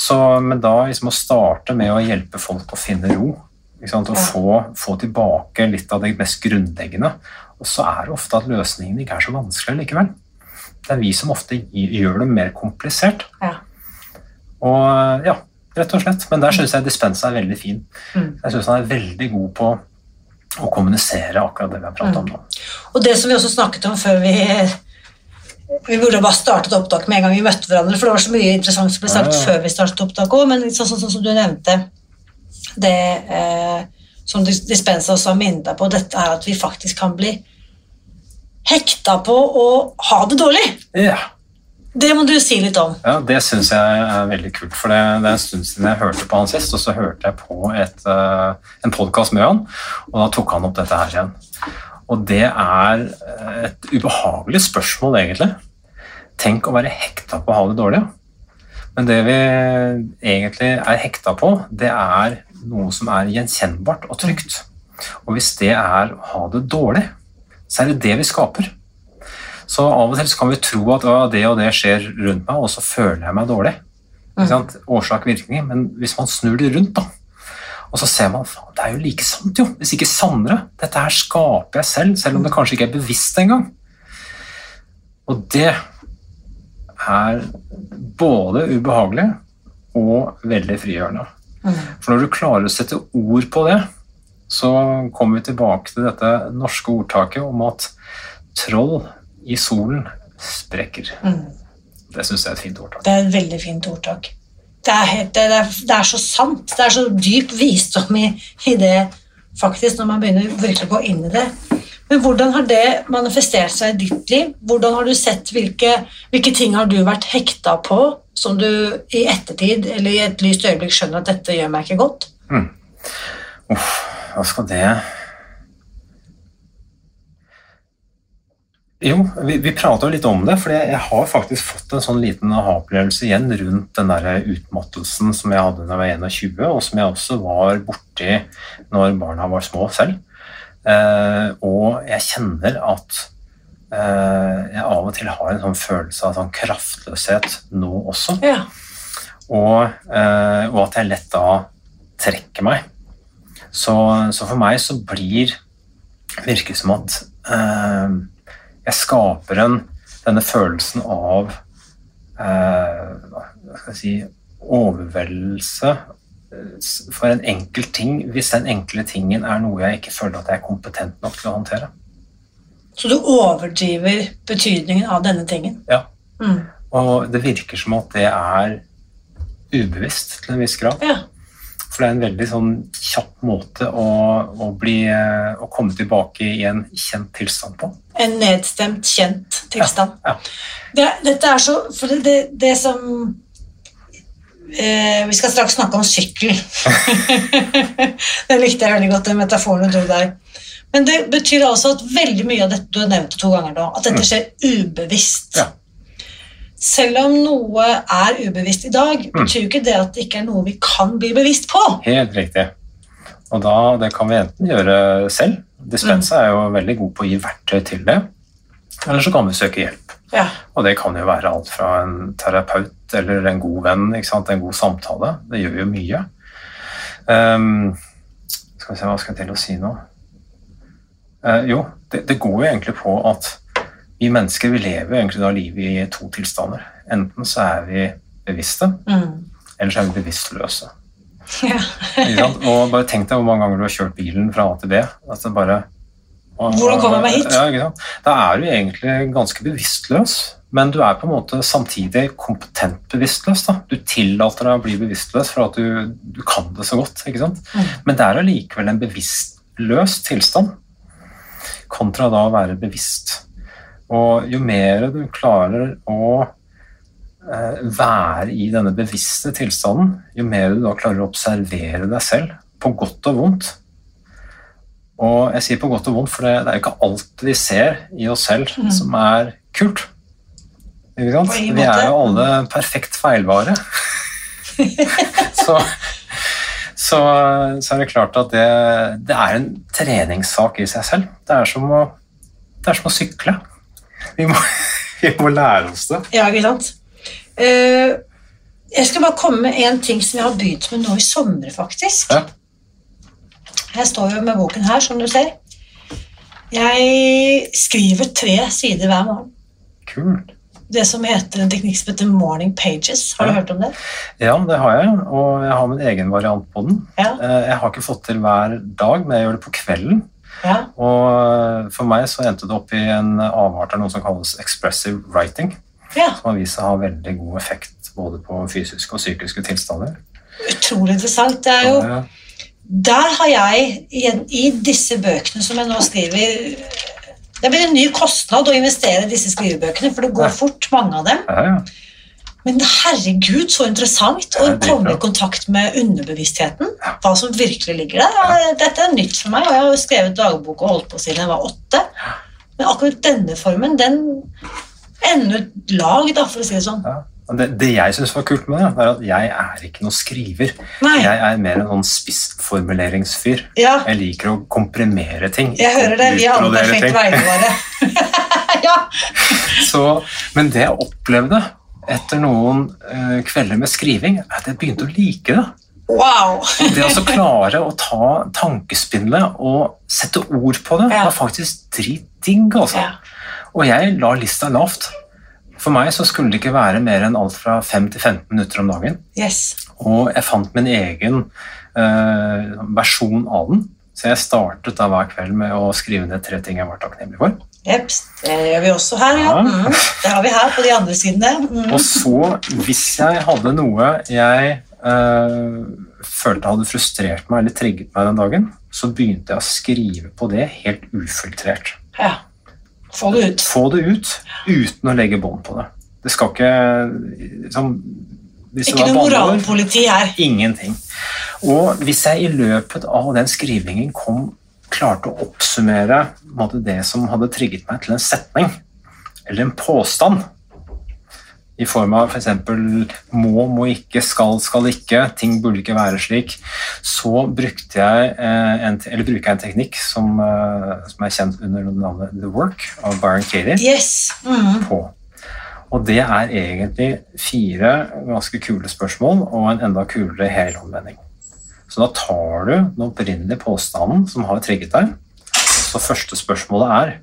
Så, men da liksom å starte med å hjelpe folk å finne ro, Ja. få, få tilbake litt av det mest grunnleggende. Og så er det ofte at løsningen ikke er så vanskelig likevel. Det er vi som ofte gjør det mer komplisert. Ja. Og ja, rett og slett. Men der syns jeg Dispensa er veldig fin. Mm. Jeg syns han er veldig god på å kommunisere akkurat det vi har pratet om nå. Og det som vi også snakket om før vi Vi burde bare startet opptak med en gang vi møtte hverandre, for det var så mye interessant som ble sagt Ja, ja. før vi startet opptak òg, men sånn, sånn, sånn som du nevnte Det eh, som Dis- Dispensa også minnet på, dette er at vi faktisk kan bli hekta på å ha det dårlig. Ja, Det må du si litt om. ja det syns jeg er veldig kult. For det, det er en stund siden jeg hørte på han sist, og så hørte jeg på et, eh, en podkast med han, og da tok han opp dette her igjen. Og det er eh, et ubehagelig spørsmål, egentlig. Tenk å være hekta på å ha det dårlig. Men det vi egentlig er hekta på, det er noe som er gjenkjennbart og trygt. Og hvis det er å ha det dårlig, så er det det vi skaper. Så av og til så kan vi tro at «Å, det og det skjer rundt meg, og så føler jeg meg dårlig. Ikke sant? Årsak-virkning. Men hvis man snur det rundt, da, og så ser man faen, det er jo like sant, jo. Hvis ikke sannere. Dette her skaper jeg selv, selv om det kanskje ikke er bevisst engang. Og det er både ubehagelig og veldig frigjørende. For når du klarer å sette ord på det, så kommer vi tilbake til dette norske ordtaket om at troll i solen sprekker. Mm. Det syns jeg er et fint ordtak. Det er et veldig fint ordtak. Det er, helt, det, er, det er så sant. Det er så dyp visdom i, i det, faktisk, når man begynner virkelig å gå inn i det. Men hvordan har det manifestert seg i ditt liv? Hvordan har du sett hvilke, hvilke ting har du vært hekta på som du i ettertid eller i et lyst øyeblikk skjønner at dette gjør meg ikke godt? Uff, hva skal det Jo, vi, vi prata jo litt om det, for jeg har faktisk fått en sånn liten aha-opplevelse igjen rundt den der utmattelsen som jeg hadde da jeg var 21, og som jeg også var borti når barna var små selv. Eh, og jeg kjenner at jeg av og til har en sånn følelse av sånn kraftløshet nå også. Ja. Og, eh, og at jeg lett da trekker meg. Så, så for meg så blir virker som at eh, jeg skaper en, denne følelsen av eh, hva skal jeg si overveldelse eh, for en enkel ting, hvis den enkle tingen er noe jeg ikke føler at jeg er kompetent nok til å håndtere. Så du overdriver betydningen av denne tingen? Ja. Mm. Og det virker som at det er ubevisst til en viss grad. Ja. For det er en veldig sånn kjapp måte å, å, bli, å komme tilbake i en kjent tilstand på. En nedstemt, kjent tilstand. Ja, Det, dette er så For det, det, det som eh, Vi skal straks snakke om sykkel. *laughs* *laughs* det likte jeg veldig godt, den metaforen du dro der. Men det betyr altså at veldig mye av dette du har nevnt to ganger nå, at dette skjer ubevisst. Ja. Selv om noe er ubevisst i dag, betyr jo ikke det at det ikke er noe vi kan bli bevisst på. Helt riktig. Og da, det kan vi enten gjøre selv. Dispensa er jo veldig god på å gi verktøy til det. Eller så kan vi søke hjelp. Ja. Og det kan jo være alt fra en terapeut eller en god venn, en god samtale. Det gjør jo mye. Um, skal vi se, hva skal jeg til å si nå? Eh, jo, det, det går jo egentlig på at vi mennesker vi lever egentlig da livet i to tilstander. Enten så er vi bevisste, Mm. eller så er vi bevisstløse. *laughs* Ja. Og bare tenk deg hvor mange ganger du har kjørt bilen fra A til B. Altså bare, og- Hvordan kommer jeg meg hit? Ja? Da er du egentlig ganske bevisstløs, men du er på en måte samtidig kompetent bevisstløs. Da. Du tillater deg å bli bevisstløs for at du, du kan det så godt. Ikke? Mm. Men det er allikevel en bevisstløs tilstand, kontra da å være bevisst. Og jo mer du klarer å eh, være i denne bevisste tilstanden, jo mer du da klarer å observere deg selv, på godt og vondt. Og jeg sier på godt og vondt, for det, er jo ikke alt vi ser i oss selv mm. som er kult. Vi er jo alle perfekt feilvare. *laughs* så, så, så er det klart at det, det er en treningssak i seg selv. Det er som å, det er som å sykle. Vi må, *laughs* vi må lære oss det. Ja, ikke sant? Uh, jeg skal bare komme med en ting som jeg har begynt med nå i sommer, faktisk. Ja. Jeg står jo med boken her, som du ser. Jeg skriver tre sider hver morgen. Kult. Det som heter en teknikk som heter morning pages. Har du Ja. hørt om det? Ja, det har jeg, og jeg har min egen variant på den. Ja. Eh, Jeg har ikke fått til hver dag, men jeg gjør det på kvelden. ja. Og for meg så endte det opp i en avart av noe som kalles expressive writing, ja. som har vist seg å ha veldig god effekt både på fysiske og psykiske tilstander. Utrolig interessant. Det er jo Eh, Der har jeg i disse bøkene som jeg nå skriver Det blir en ny kostnad å investere i disse skrivebøkene, for det går fort, mange av dem. Ja, ja. Men herregud, så interessant å komme i kontakt med underbevisstheten. Hva som virkelig ligger der. Dette er nytt for meg, og jeg har jo skrevet dagbok og holdt på siden jeg var åtte. Men akkurat denne formen, den ender ut lag, da, for å si det sånn. Det, det jeg syns var kult med det, er at jeg er ikke noen skriver. Nei, Jeg er mer en sånn spissformuleringsfyr. ja, Jeg liker å komprimere ting. jeg hører det. Vi har alle perfekt ting. våre. *laughs* ja. Så, men det jeg opplevde etter noen uh, kvelder med skriving, er at jeg begynte å like det. Wow. Og det å klare å ta tankespinnet og sette ord på det, Ja. var faktisk dritdigg, altså. Ja. Og jeg la lista lavt. For meg så skulle det ikke være mer enn alt fra 5 til 15 minutter om dagen. Yes. Og jeg fant min egen uh, versjon av den. Så jeg startet da hver kveld med å skrive ned tre ting jeg var takknemlig for. Jepp. Det gjør vi også her, ja. Mm. Det har vi her på de andre sidene. Mm. Og så, hvis jeg hadde noe jeg eh, følte hadde frustrert meg eller trigget meg den dagen, så begynte jeg å skrive på det helt ufiltrert. Ja. Få det ut. Få det ut uten å legge bånd på det. Det skal ikke liksom, hvis Ikke noe moralpoliti her. Ingenting. Og hvis jeg i løpet av den skrivingen kom, klarte å oppsummere måtte, det som hadde trigget meg til en setning, eller en påstand, i form av f.eks. må, må ikke, skal, skal ikke, ting burde ikke være slik, så brukte jeg eh, en, eller bruker jeg en teknikk som, eh, som er kjent under navnet The Work av Byron Katie Yes. Mm. på. Og det er egentlig fire ganske kule spørsmål og en enda kulere helomvending. Så da tar du den opprinnelige påstanden som har trigget deg. Så første spørsmålet er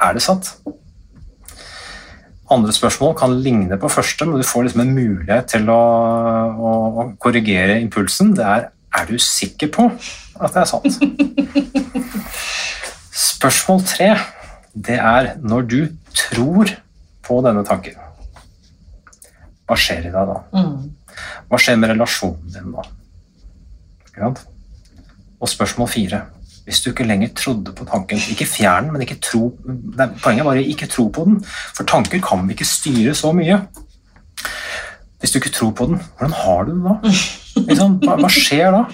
er det sant? Andre spørsmål kan ligne på første, men du får liksom en mulighet til å, å, å korrigere impulsen. Det er er du sikker på at det er sant? *laughs* Spørsmål tre det er når du tror på denne tanken. Hva skjer i deg da? Mm. Hva skjer med relasjonen din da? Og spørsmål fire. Hvis du ikke lenger trodde på tanken, ikke fjern den, men ikke tro er- Poenget er bare ikke tro på den, for tanker kan vi ikke styre så mye. Hvis du ikke tror på den, hvordan har du det da? Hva, hva skjer da?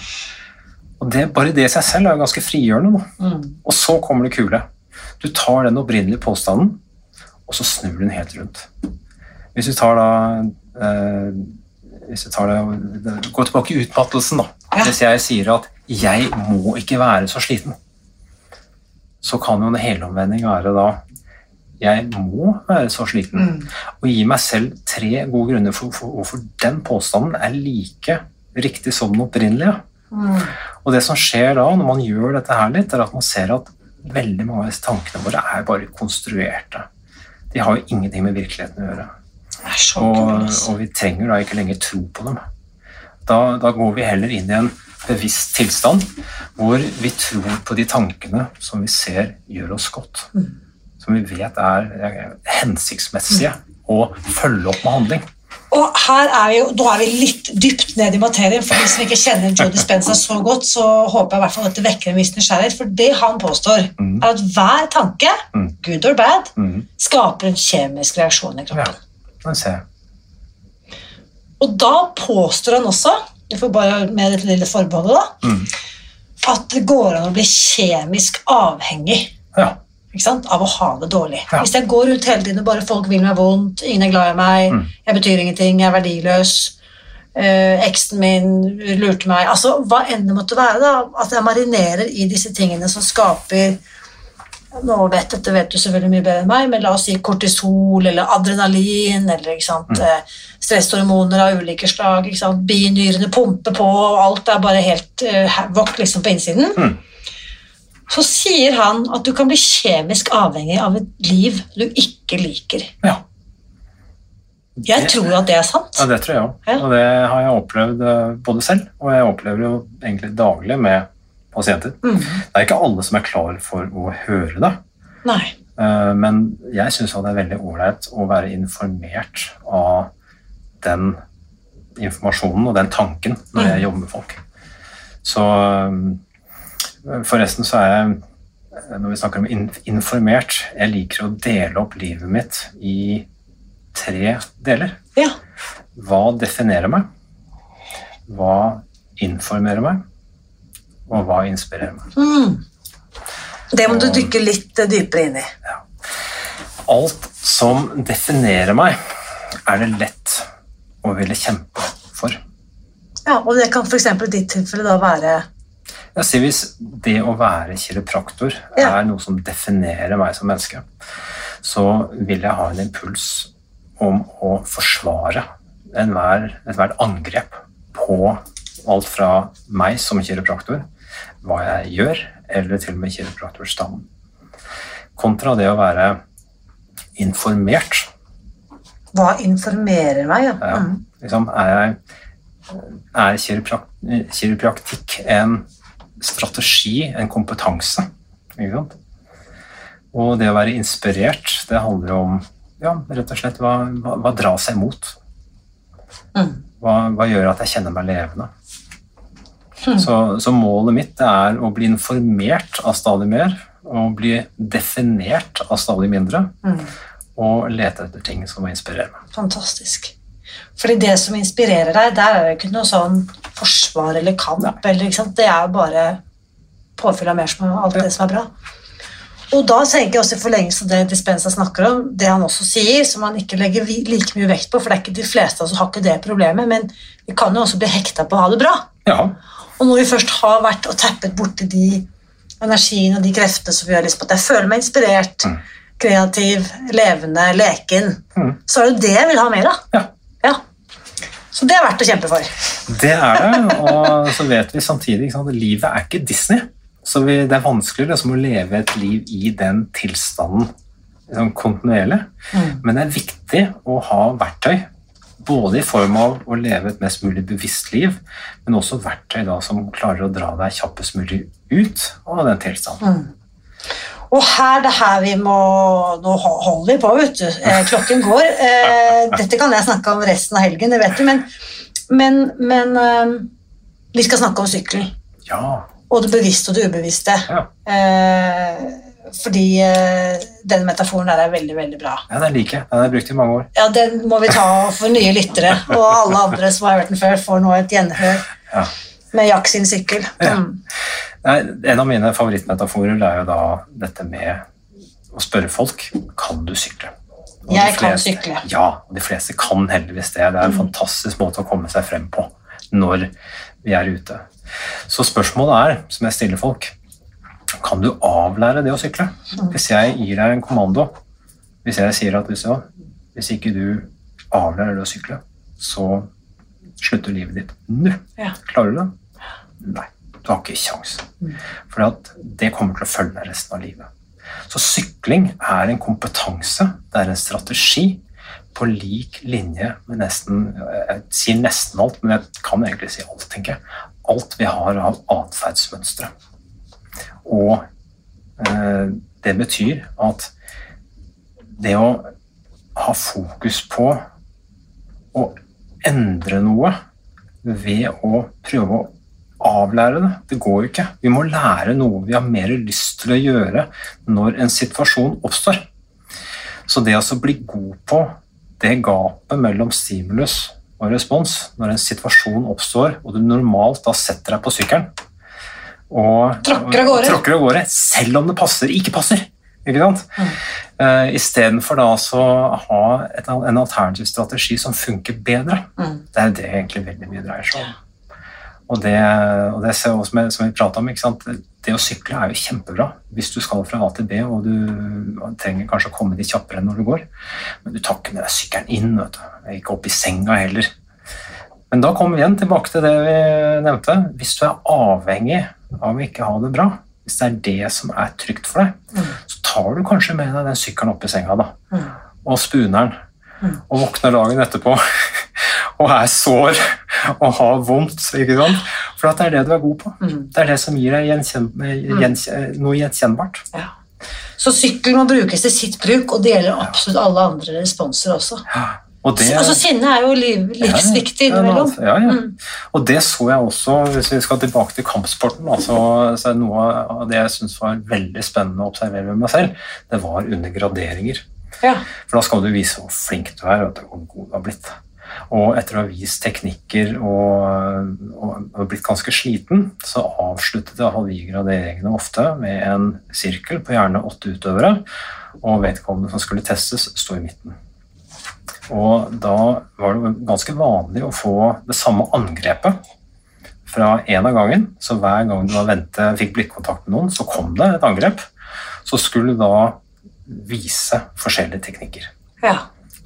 Og det, Bare det i seg selv er jo ganske frigjørende. Mm. Og så kommer det kule. Du tar den opprinnelige påstanden, og så snur du den helt rundt. Hvis du tar da eh, hvis jeg tar det, Gå tilbake i utmattelsen, da. Ja. Hvis jeg sier at 'jeg må ikke være så sliten', så kan jo en helomvending være da 'jeg må være så sliten'. Mm. Og gi meg selv tre gode grunner for for hvorfor den påstanden er like riktig som den opprinnelige. Mm. Og det som skjer da, når man gjør dette her litt, er at man ser at veldig mange av disse tankene våre er bare konstruerte. De har jo ingenting med virkeligheten å gjøre. Og, altså. og vi trenger da ikke lenger tro på dem. Da, da går vi heller inn i en bevisst tilstand hvor vi tror på de tankene som vi ser gjør oss godt. Som vi vet er er hensiktsmessige å følge opp med handling. Og her er vi jo, Nå er vi litt dypt ned i materien. For de som ikke kjenner Joe Dispenza så godt, så håper jeg i hvert fall at det vekker en viss nysgjerrighet. For det han påstår, Mm. er at hver tanke, Mm. good or bad, Mm. skaper en kjemisk reaksjon i kroppen. Den vi se. Og da påstår han også, jeg får bare med dette lille forbeholdet, da, Mm. at det går an å bli kjemisk avhengig Ja. ikke sant? av å ha det dårlig. Ja. Hvis jeg går rundt hele tiden og bare folk vil meg vondt, ingen er glad i meg, Mm. jeg betyr ingenting, jeg er verdiløs, eh, eksen min lurte meg Altså hva enn det måtte være, da. At jeg marinerer i disse tingene som skaper nå vet, Dette vet du selvfølgelig mye bedre enn meg, men la oss si kortisol eller adrenalin eller Mm. eh, stresshormoner av ulike slag. Binyrene pumper på, og alt er bare helt uh, liksom, på innsiden. Mm. Så sier han at du kan bli kjemisk avhengig av et liv du ikke liker. ja. Jeg tror at det er sant. Ja, det tror jeg òg. Ja. Og det har jeg opplevd eh, både selv, og jeg opplever jo egentlig daglig med pasienter. Mm. Det er ikke alle som er klar for å høre det, Nei. eh, men jeg syns det er veldig ålreit å være informert av den informasjonen og den tanken når jeg jobber med folk. Så eh, forresten så er jeg når vi snakker om informert, jeg liker å dele opp livet mitt i tre deler. Ja. Hva definerer meg? Hva informerer meg? Og hva inspirerer meg? Mm. Det må du dykke litt dypere inn i. Alt som definerer meg, er det lett å ville kjempe for. Ja, og det kan f.eks. i ditt tilfelle da være ja, si Hvis det å være kiropraktor Ja. er noe som definerer meg som menneske, så vil jeg ha en impuls om å forsvare enhver, ethvert angrep på alt fra meg som kiropraktor, hva jeg gjør, eller til og med kiropraktorstanden. Kontra det å være informert. Hva informerer meg? Ja. Ja, Mm. liksom, er, jeg, er kiroprak kiropraktikk en strategi, en kompetanse? Ikke sant? Og det å være inspirert, det handler om ja, rett og slett hva, hva, hva drar seg mot? Mm. Hva, hva gjør at jeg kjenner meg levende? Hmm. Så, så målet mitt er å bli informert av stadig mer, og bli definert av stadig mindre, Mm. og lete etter ting som må inspirere meg. Fantastisk. Fordi det som inspirerer deg, der er det ikke noe sånn forsvar eller kamp. Eller? Det er jo bare påfyll av mer som alt alt det som er bra. Og da tenker jeg også i forlengelse av det Dispenza snakker om, det han også sier, som han ikke legger like mye vekt på, for det er ikke de fleste av oss som har ikke det problemet, men vi kan jo også bli hekta på å ha det bra. Ja, Og når vi først har vært og tappet borti de energiene og de kreftene som gjør liksom at jeg føler meg inspirert, Mm. kreativ, levende, leken, Mm. så er det det jeg vil ha mer av. ja. Ja. Så det er verdt å kjempe for. Det er det, og så vet vi samtidig at livet er ikke Disney. Så vi, det er vanskelig liksom, å leve et liv i den tilstanden liksom, kontinuerlig. Mm. Men det er viktig å ha verktøy, både i form av å leve et mest mulig bevisst liv, men også verktøy da, som klarer å dra deg kjappest mulig ut av den tilstanden. Og her det her vi må Nå holder vi på, vet du. Eh, klokken går. Eh, dette kan jeg snakke om resten av helgen, det vet du, men, men, men eh, vi skal snakke om sykkel. Ja, Og det bevisste og det ubevisste. ja. Fordi eh, den metaforen der er veldig, veldig bra. ja, den liker jeg. Den har jeg brukt i mange år. Ja, Den må vi ta for nye lyttere, og alle andre som har hørt den før, får nå et gjenhør Ja. med Jack sin sykkel. Ja. Mm. Nei, en av mine favorittmetaforer er jo da dette med å spørre folk kan du sykle. Og jeg Jeg kan sykle. Ja, og de fleste kan heldigvis det. Det er en fantastisk måte å komme seg frem på når vi er ute. Så spørsmålet er, som jeg stiller folk, kan du avlære det å sykle? Hvis jeg gir deg en kommando, hvis jeg sier at hvis, hvis ikke du avlærer det å sykle, så slutter livet ditt nå. Ja. Klarer du det? Nei, du har ikke kjangs. For det kommer til å følge deg resten av livet. Så sykling er en kompetanse, det er en strategi, på lik linje med nesten Jeg sier nesten alt, men jeg kan egentlig si alt, tenker jeg. Alt vi har av atferdsmønstre. Og eh, det betyr at det å ha fokus på å endre noe ved å prøve å avlære det. Det går jo ikke. Vi må lære noe vi har mer lyst til å gjøre når en situasjon oppstår. Så det å bli god på det gapet mellom stimulus og respons når en situasjon oppstår, og du normalt da setter deg på sykkelen og Tråkker av gårde. tråkker av gårde, selv om det passer, ikke passer. Ikke sant? Mm. Uh, Istedenfor da altså å ha et, en alternativ strategi som funker bedre. Mm. Det er det egentlig veldig mye dreier seg om. Og det, og det ser også med, som vi om, ikke sant? det å sykle er jo kjempebra hvis du skal fra A til B og du trenger kanskje å komme litt kjappere enn når du går. Men du tar ikke med deg sykkelen inn, vet du. ikke opp i senga heller. Men da kommer vi igjen tilbake til det vi nevnte. Hvis du er avhengig av å ikke ha det bra, hvis det er det som er trygt for deg, Mm. så tar du kanskje med deg den sykkelen opp i senga da, Mm. og spuneren, Mm. og våkner dagen etterpå *laughs* og er sår og har vondt. ikke sant? For at det er det du er god på. Mm. Det er det som gir deg gjenkjen gjenkjen noe gjenkjennbart. Ja. Så sykkel må brukes til sitt bruk, og det gjelder absolutt alle andre responser også. Og det, Altså, sinne er jo liv, livsviktig Ja, innimellom. Ja, ja. Mm. Og det så jeg også, hvis vi skal tilbake til kampsporten. Altså, så er noe av det jeg syns var veldig spennende å observere med meg selv, det var under graderinger. Ja. For da skal du vise hvor flink du er, og hvor god du har blitt. Og etter å ha vist teknikker og, og, og blitt ganske sliten, så avsluttet jeg graderingene ofte med en sirkel på gjerne åtte utøvere, og vedkommende som skulle testes, sto i midten. Og da var det ganske vanlig å få det samme angrepet fra en av gangen. Så hver gang du var vente, fikk blikkontakt med noen, så kom det et angrep. Så skulle du da vise forskjellige teknikker ja.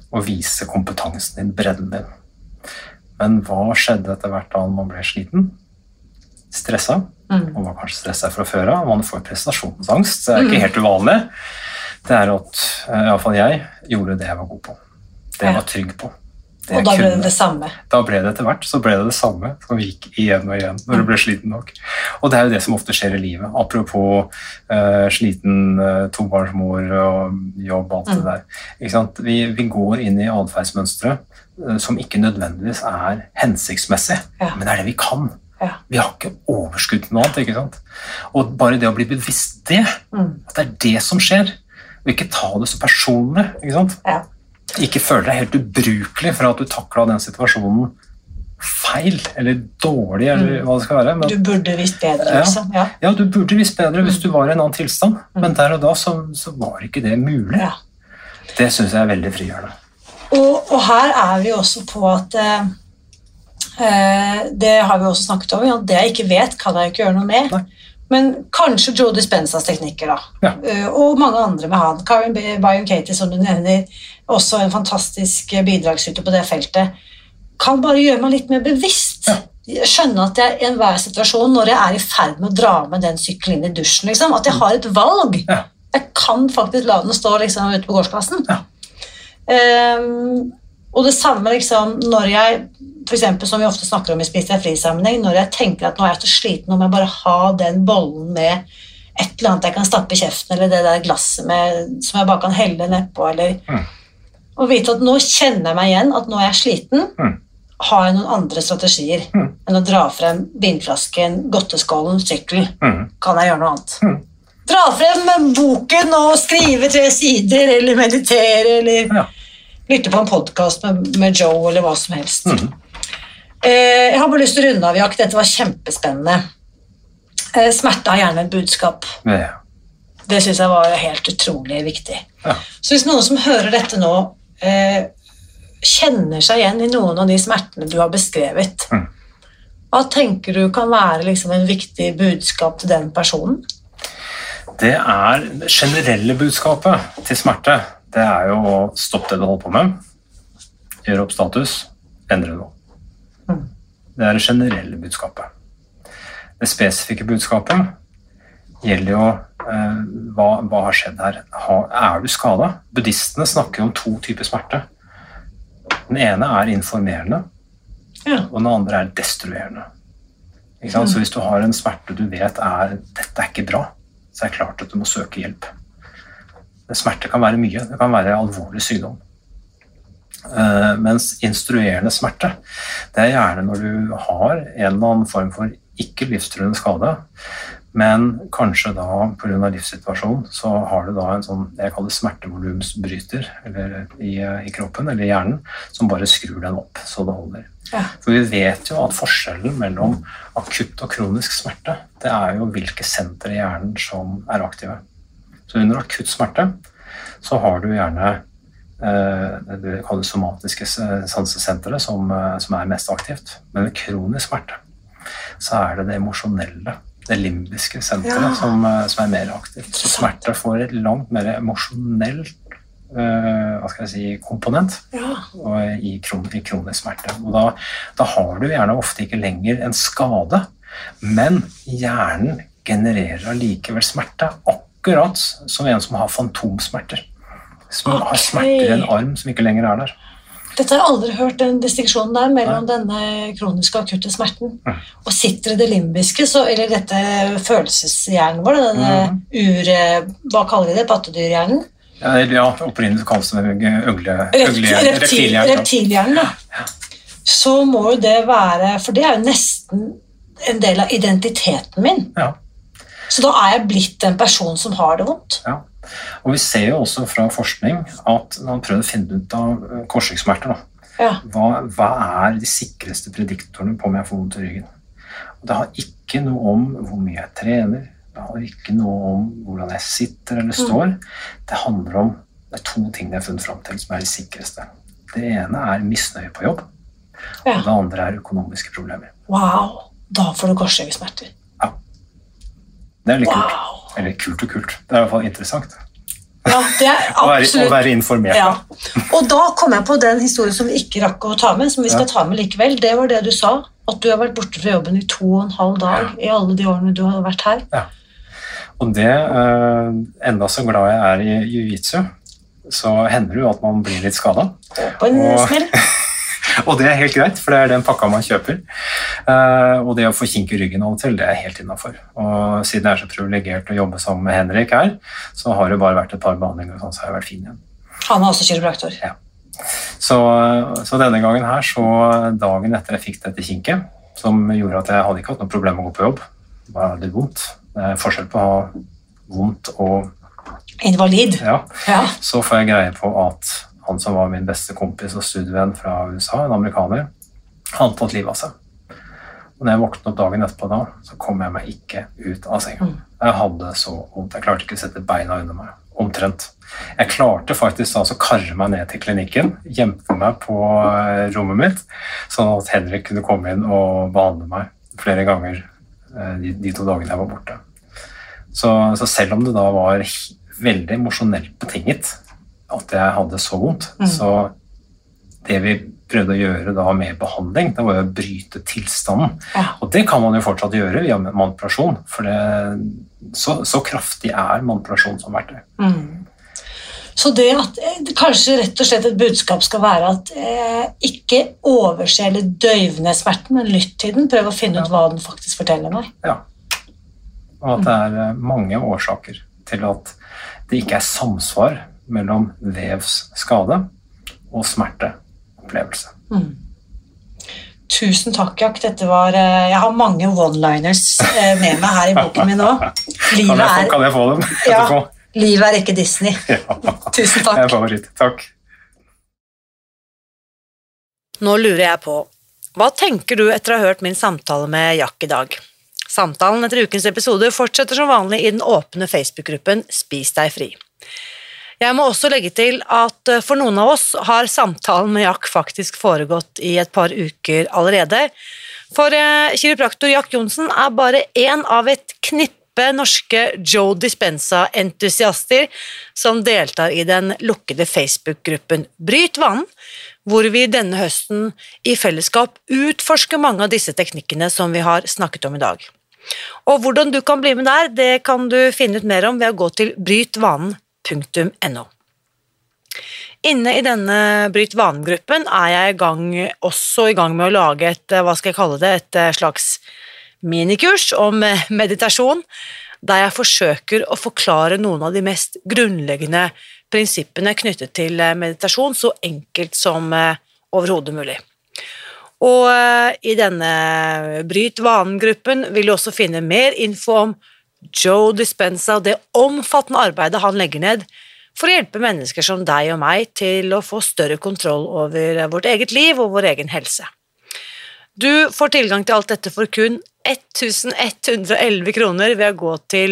og vise kompetansen din, bredden din. Men hva skjedde etter hvert da man ble sliten? Stressa. Mm. Og var kanskje stressa fra før av. Man får prestasjonsangst. Det er ikke helt uvanlig. Det er at eh, i alle fall jeg gjorde det jeg var god på. Det jeg var trygg på. Det Og da ble det det samme. Da ble det etter hvert så ble det det samme som gikk igjen og igjen når du ble sliten nok. Og det er jo det som ofte skjer i livet. Apropos uh, sliten uh, tobarnsmor og jobb og alt det Mm. der. Ikke sant? Vi, vi går inn i atferdsmønstre uh, som ikke nødvendigvis er hensiktsmessig, Ja. men det er det vi kan. Ja. Vi har ikke overskudd til noe annet. ikke sant? Og bare det å bli bevisst det, Mm. at det er det som skjer, og ikke ta det så personlig. ikke sant? Ja. Ikke føle deg helt ubrukelig for at du takla den situasjonen feil eller dårlig, eller Mm. hva det skal være. Men, Du burde visst bedre, Ja. liksom. Ja. ja, du burde visst bedre hvis Mm. du var i en annen tilstand, men der og da så, så var ikke det mulig. Ja. Det syns jeg er veldig frigjørende. Og, og her er vi også på at eh, eh, Det har vi også snakket om. Ja, det jeg ikke vet, kan jeg ikke gjøre noe med. Nei. Men kanskje Joe Dispensas teknikker, da. Ja. Eh, og mange andre med han. Karin Byron Katie, som du nevner, også en fantastisk bidragsyter på det feltet. Kan bare gjøre meg litt mer bevisst. Skjønne at jeg i enhver situasjon, når jeg er i ferd med å dra med den sykkelen inn i dusjen, liksom, at jeg har et valg. Ja. Jeg kan faktisk la den stå liksom, ute på gårdsplassen. Ja. Um, og det samme liksom, når jeg for eksempel, som vi ofte snakker om i Spis deg fri-sammenheng, når jeg tenker at nå er jeg så sliten, om jeg bare har den bollen med et eller annet jeg kan stappe i kjeften, eller det der glasset med, som jeg bare kan helle nedpå, eller Mm. Og vite at nå kjenner jeg meg igjen, at nå er jeg sliten. Mm. Har jeg noen andre strategier Mm. enn å dra frem vinflasken, godteskålen, sykkel? Mm. Kan jeg gjøre noe annet? Mm. Dra frem boken og skrive tre sider, eller meditere, eller Ja. lytte på en podkast med, med Joe, eller hva som helst. Mhm. Eh, jeg har bare lyst til å runde av, Jack. Dette var kjempespennende. Eh, smerte har gjerne et budskap. Ja. Det syns jeg var helt utrolig viktig. Ja. Så hvis noen som hører dette nå, eh, kjenner seg igjen i noen av de smertene du har beskrevet, Mm. hva tenker du kan være liksom en viktig budskap til den personen? Det er det generelle budskapet til smerte. Det er jo å stoppe det du holder på med, gjøre opp status, endre noe. Mm. Det er det generelle budskapet. Det spesifikke budskapet gjelder jo eh, hva, hva har skjedd her. Ha, er du skada? Buddhistene snakker om to typer smerte. Den ene er informerende, Ja. og den andre er destruerende. Sant? Så hvis du har en smerte du vet er dette er ikke bra, så er det klart at du må søke hjelp. Smerte kan være mye. Det kan være alvorlig sykdom. Uh, mens instruerende smerte, det er gjerne når du har en eller annen form for ikke livstruende skade, men kanskje da pga. livssituasjonen så har du da en sånn det jeg kaller smertevolumsbryter eller i, i kroppen eller i hjernen som bare skrur den opp så det holder. Ja. For vi vet jo at forskjellen mellom akutt og kronisk smerte, det er jo hvilke sentre i hjernen som er aktive. Så under akutt smerte så har du gjerne eh, det kaller somatiske sansesentre som, eh, som er mest aktivt. Men ved kronisk smerte så er det det emosjonelle, det limbiske senteret, Ja. som, eh, som er mer aktivt. Så smerte får et langt mer emosjonell eh, hva skal jeg si, komponent Ja. og i, kron i kronisk smerte. Og da, da har du gjerne ofte ikke lenger en skade, men hjernen genererer allikevel smerte, akkurat som en som har fantomsmerter. Som har Ok. smerter i en arm som ikke lenger er der. Dette har jeg aldri hørt, den distinksjonen der mellom denne kroniske og akutte smerten. Nei. Og sitter i det limbiske, så, eller dette følelseshjernen vår, denne ur... Hva kaller vi det? Pattedyrhjernen? Ja, ja opprinnelig kalles det øgle, Reptilhjernen. Reptil, reptil, reptilhjerne. ja. da. Så må jo det være For det er jo nesten en del av identiteten min. Ja. Så da er jeg blitt en person som har det vondt. Ja. Og vi ser jo også fra forskning at man har prøvd å finne ut av eh, korsryggsmerter. Ja. hva, hva er de sikreste prediktorene på om jeg får vondt i ryggen? Og det har ikke noe om hvor mye jeg trener, det har ikke noe om hvordan jeg sitter eller står. Det handler om det er to ting jeg har funnet fram til som er de sikreste. Det ene er misnøye på jobb, Ja. og det andre er økonomiske problemer. Wow, da får du korsryggsmerter. Det er litt kult. Eller kult og kult. Det er i hvert fall interessant Ja, det er *laughs* å være, å være informert. Ja. Og da kom jeg på den historien som vi ikke rakk å ta med, som vi skal ta med likevel. Det var det du sa, at du har vært borte fra jobben i to og en halv dag i alle de årene du har vært her. Og det, eh, enda så glad jeg er i jiu-jitsu, så hender det jo at man blir litt skada. En Og- *laughs* Og det er helt greit, for det er den pakka man kjøper. Eh, og det å få kink i ryggen av og til, det er helt innafor. Og siden jeg er så privilegert å jobbe sammen med Henrik her, så har det bare vært et par behandlinger, og sånn, så har jeg vært fin igjen. Han er også kiropraktor. Så, så denne gangen her, så dagen etter jeg fikk dette kinket, som gjorde at jeg hadde ikke hatt noe problem med å gå på jobb, det var litt vondt. Det er forskjell på å ha vondt og Invalid. ja, Ja. så får jeg greie på at han som var min beste kompis og studievenn fra USA, en amerikaner, han tatt livet av seg. Og når jeg våknet dagen etterpå da, så kom jeg meg ikke ut av senga. Mm. Jeg hadde så vondt. Jeg klarte ikke å sette beina under meg. Omtrent. Jeg klarte faktisk da å karre meg ned til klinikken, gjemte meg på eh, rommet mitt, sånn at Henrik kunne komme inn og behandle meg flere ganger eh, de, de to dagene jeg var borte. Så, så selv om det da var veldig emosjonelt betinget at jeg hadde så vondt, Mm. så det vi prøvde å gjøre da med behandling, det var jo å bryte tilstanden. Ja. Og det kan man jo fortsatt gjøre via manipulasjon, for det, så, så kraftig er manipulasjon som verktøy. Mm. Så det at eh, kanskje rett og slett et budskap skal være at eh, ikke overse eller døyv ned smerten, men lytt til den. Prøv å finne ut hva den faktisk forteller meg. Ja. Og at det er eh, mange årsaker til at det ikke er samsvar mellom vevsskade og smerteopplevelse. Mm. Tusen takk, Jack. Dette var, eh, jeg har mange one-liners eh, med meg her i boken min nå. *laughs* Kan Livet jeg, er, kan jeg få dem Ja. livet er ikke Disney. *laughs* Ja. Tusen Det er favoritt. Takk. Nå lurer jeg på, hva tenker du etter å ha hørt min samtale med Jack i dag? Samtalen etter ukens episode fortsetter som vanlig i den åpne Facebook-gruppen Spis deg fri. Jeg må også legge til at eh, for noen av oss har samtalen med Jack faktisk foregått i et par uker allerede. For eh, kiropraktor Jack Johnsen er bare én av et knippe norske Joe Dispensa-entusiaster som deltar i den lukkede Facebook-gruppen Bryt vanen, hvor vi denne høsten i fellesskap utforsker mange av disse teknikkene som vi har snakket om i dag. Og hvordan du kan bli med der, det kan du finne ut mer om ved å gå til brytvanen.no. Inne i denne Bryt vanen-gruppen er jeg i gang, også i gang med å lage et hva skal jeg kalle det, et slags minikurs om meditasjon, der jeg forsøker å forklare noen av de mest grunnleggende prinsippene knyttet til meditasjon så enkelt som overhodet mulig. Og i denne Bryt vanen-gruppen vil du også finne mer info om Joe Dispenza og det omfattende arbeidet han legger ned for å hjelpe mennesker som deg og meg til å få større kontroll over vårt eget liv og vår egen helse. Du får tilgang til alt dette for kun 1111 kroner ved å gå til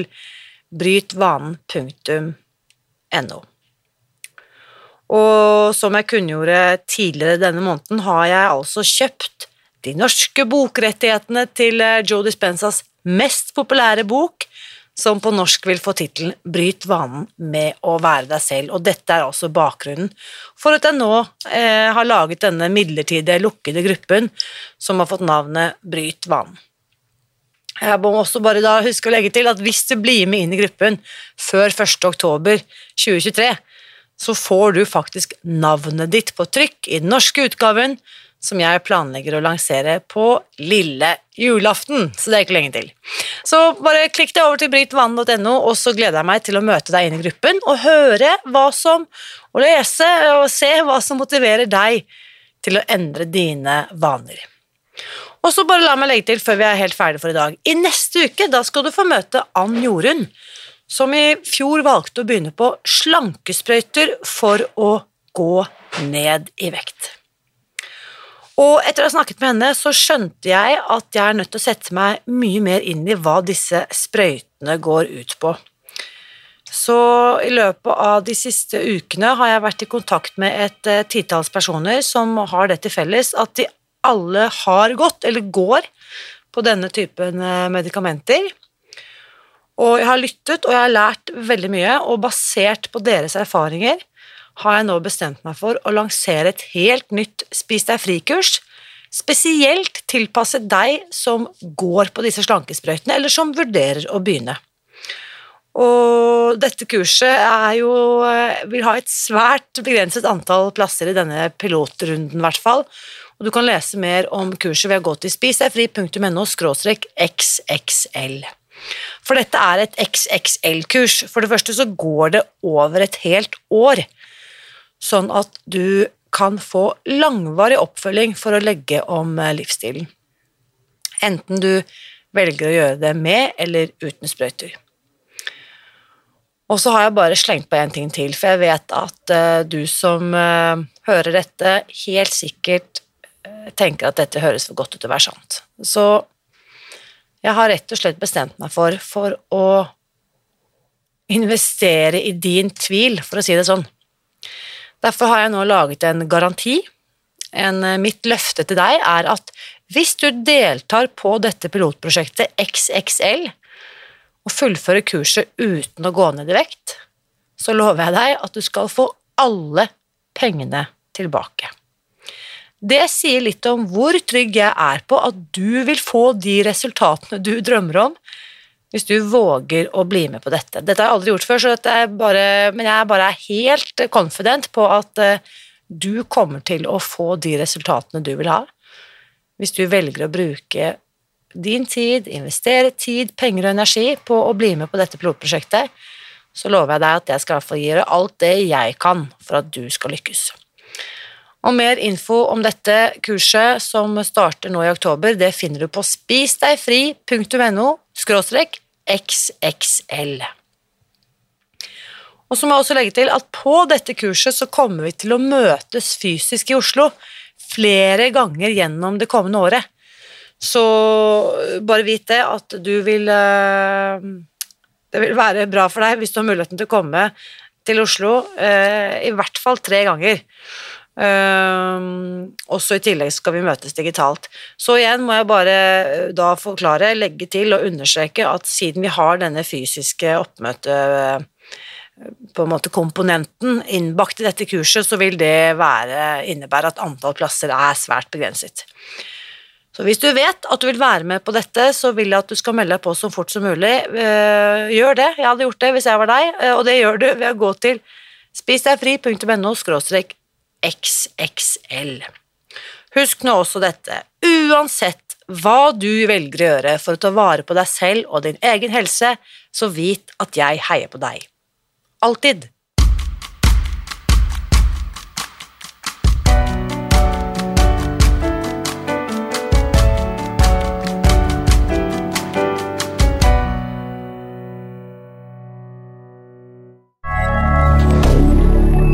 brytvanen.no. Og som jeg kunngjorde tidligere denne måneden, har jeg altså kjøpt de norske bokrettighetene til Joe Dispensas mest populære bok, som på norsk vil få tittelen Bryt vanen med å være deg selv, og dette er altså bakgrunnen for at jeg nå eh, har laget denne midlertidige, lukkede gruppen som har fått navnet Bryt vanen. Jeg må også bare da huske å legge til at hvis du blir med inn i gruppen før 1. oktober 2023, så får du faktisk navnet ditt på trykk i den norske utgaven som jeg planlegger å lansere på lille julaften, så det er ikke lenge til. Så bare klikk deg over til britvanen.no, og så gleder jeg meg til å møte deg inn i gruppen og høre hva som, og lese og se hva som motiverer deg til å endre dine vaner. Og så bare la meg legge til før vi er helt ferdige for i dag. I neste uke da skal du få møte Ann Jorunn, som i fjor valgte å begynne på slankesprøyter for å gå ned i vekt. Og etter å ha snakket med henne, så skjønte jeg at jeg er nødt til å sette meg mye mer inn i hva disse sprøytene går ut på. Så i løpet av de siste ukene har jeg vært i kontakt med et uh, titalls personer som har det til felles at de alle har gått, eller går, på denne typen uh, medikamenter. Og jeg har lyttet, og jeg har lært veldig mye, og basert på deres erfaringer har jeg nå bestemt meg for å lansere et helt nytt Spis deg fri-kurs, spesielt tilpasset deg som går på disse slankesprøytene, eller som vurderer å begynne. Og dette kurset jo, eh, vil ha et svært begrenset antall plasser i denne pilotrunden, i hvert fall. Og du kan lese mer om kurset ved å gå til spisdegfri.no xxl. For dette er et XXL-kurs. For det første så går det over et helt år sånn at du kan få langvarig oppfølging for å legge om eh, livsstilen. Enten du velger å gjøre det med eller uten sprøyter. Og så har jeg bare slengt på en ting til, for jeg vet at uh, du som uh, hører dette, helt sikkert tenker at dette høres for godt ut til å være sant. Så jeg har rett og slett bestemt meg for, for å investere i din tvil, for å si det sånn. Derfor har jeg nå laget en garanti. En, eh, mitt løfte til deg er at hvis du deltar på dette pilotprosjektet XXL og fullfører kurset uten å gå ned i vekt, så lover jeg deg at du skal få alle pengene tilbake. Det sier litt om hvor trygg jeg er på at du vil få de resultatene du drømmer om, hvis du våger å bli med på dette. Dette har jeg aldri gjort før, bare, men jeg er bare helt confident på at uh, du kommer til å få de resultatene du vil ha. Hvis du velger å bruke din tid, investere tid, penger og energi på å bli med på dette pilotprosjektet, så lover jeg deg at jeg skal gjøre alt det jeg kan for at du skal lykkes. Og mer info om dette kurset som starter nå i oktober, det finner du på spisdegfri.no skråstrek XXL. Og så må jeg også legge til at på dette kurset så kommer vi til å møtes fysisk i Oslo flere ganger gjennom det kommende året. Så bare vit det at du vil eh, Det vil være bra for deg hvis du har muligheten til å komme til Oslo eh, i hvert fall tre ganger. Um, også i tillegg skal vi møtes digitalt. Så igjen må jeg bare eh, da forklare, legge til og understreke at siden vi har denne fysiske oppmøte eh, på en måte komponenten innbakt i dette kurset, så vil det være, innebære at antall plasser er svært begrenset. Så hvis du vet at du vil være med på dette, så vil jeg at du skal melde deg på så fort som mulig. Uh, gjør det. Jeg hadde gjort det hvis jeg var deg, og det gjør du ved å gå til Spisdegfri.no xxl. Husk nå også dette, uansett hva du velger å gjøre for å ta vare på deg selv og din egen helse, så vit at jeg heier på deg. Alltid.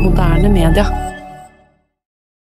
Moderne media.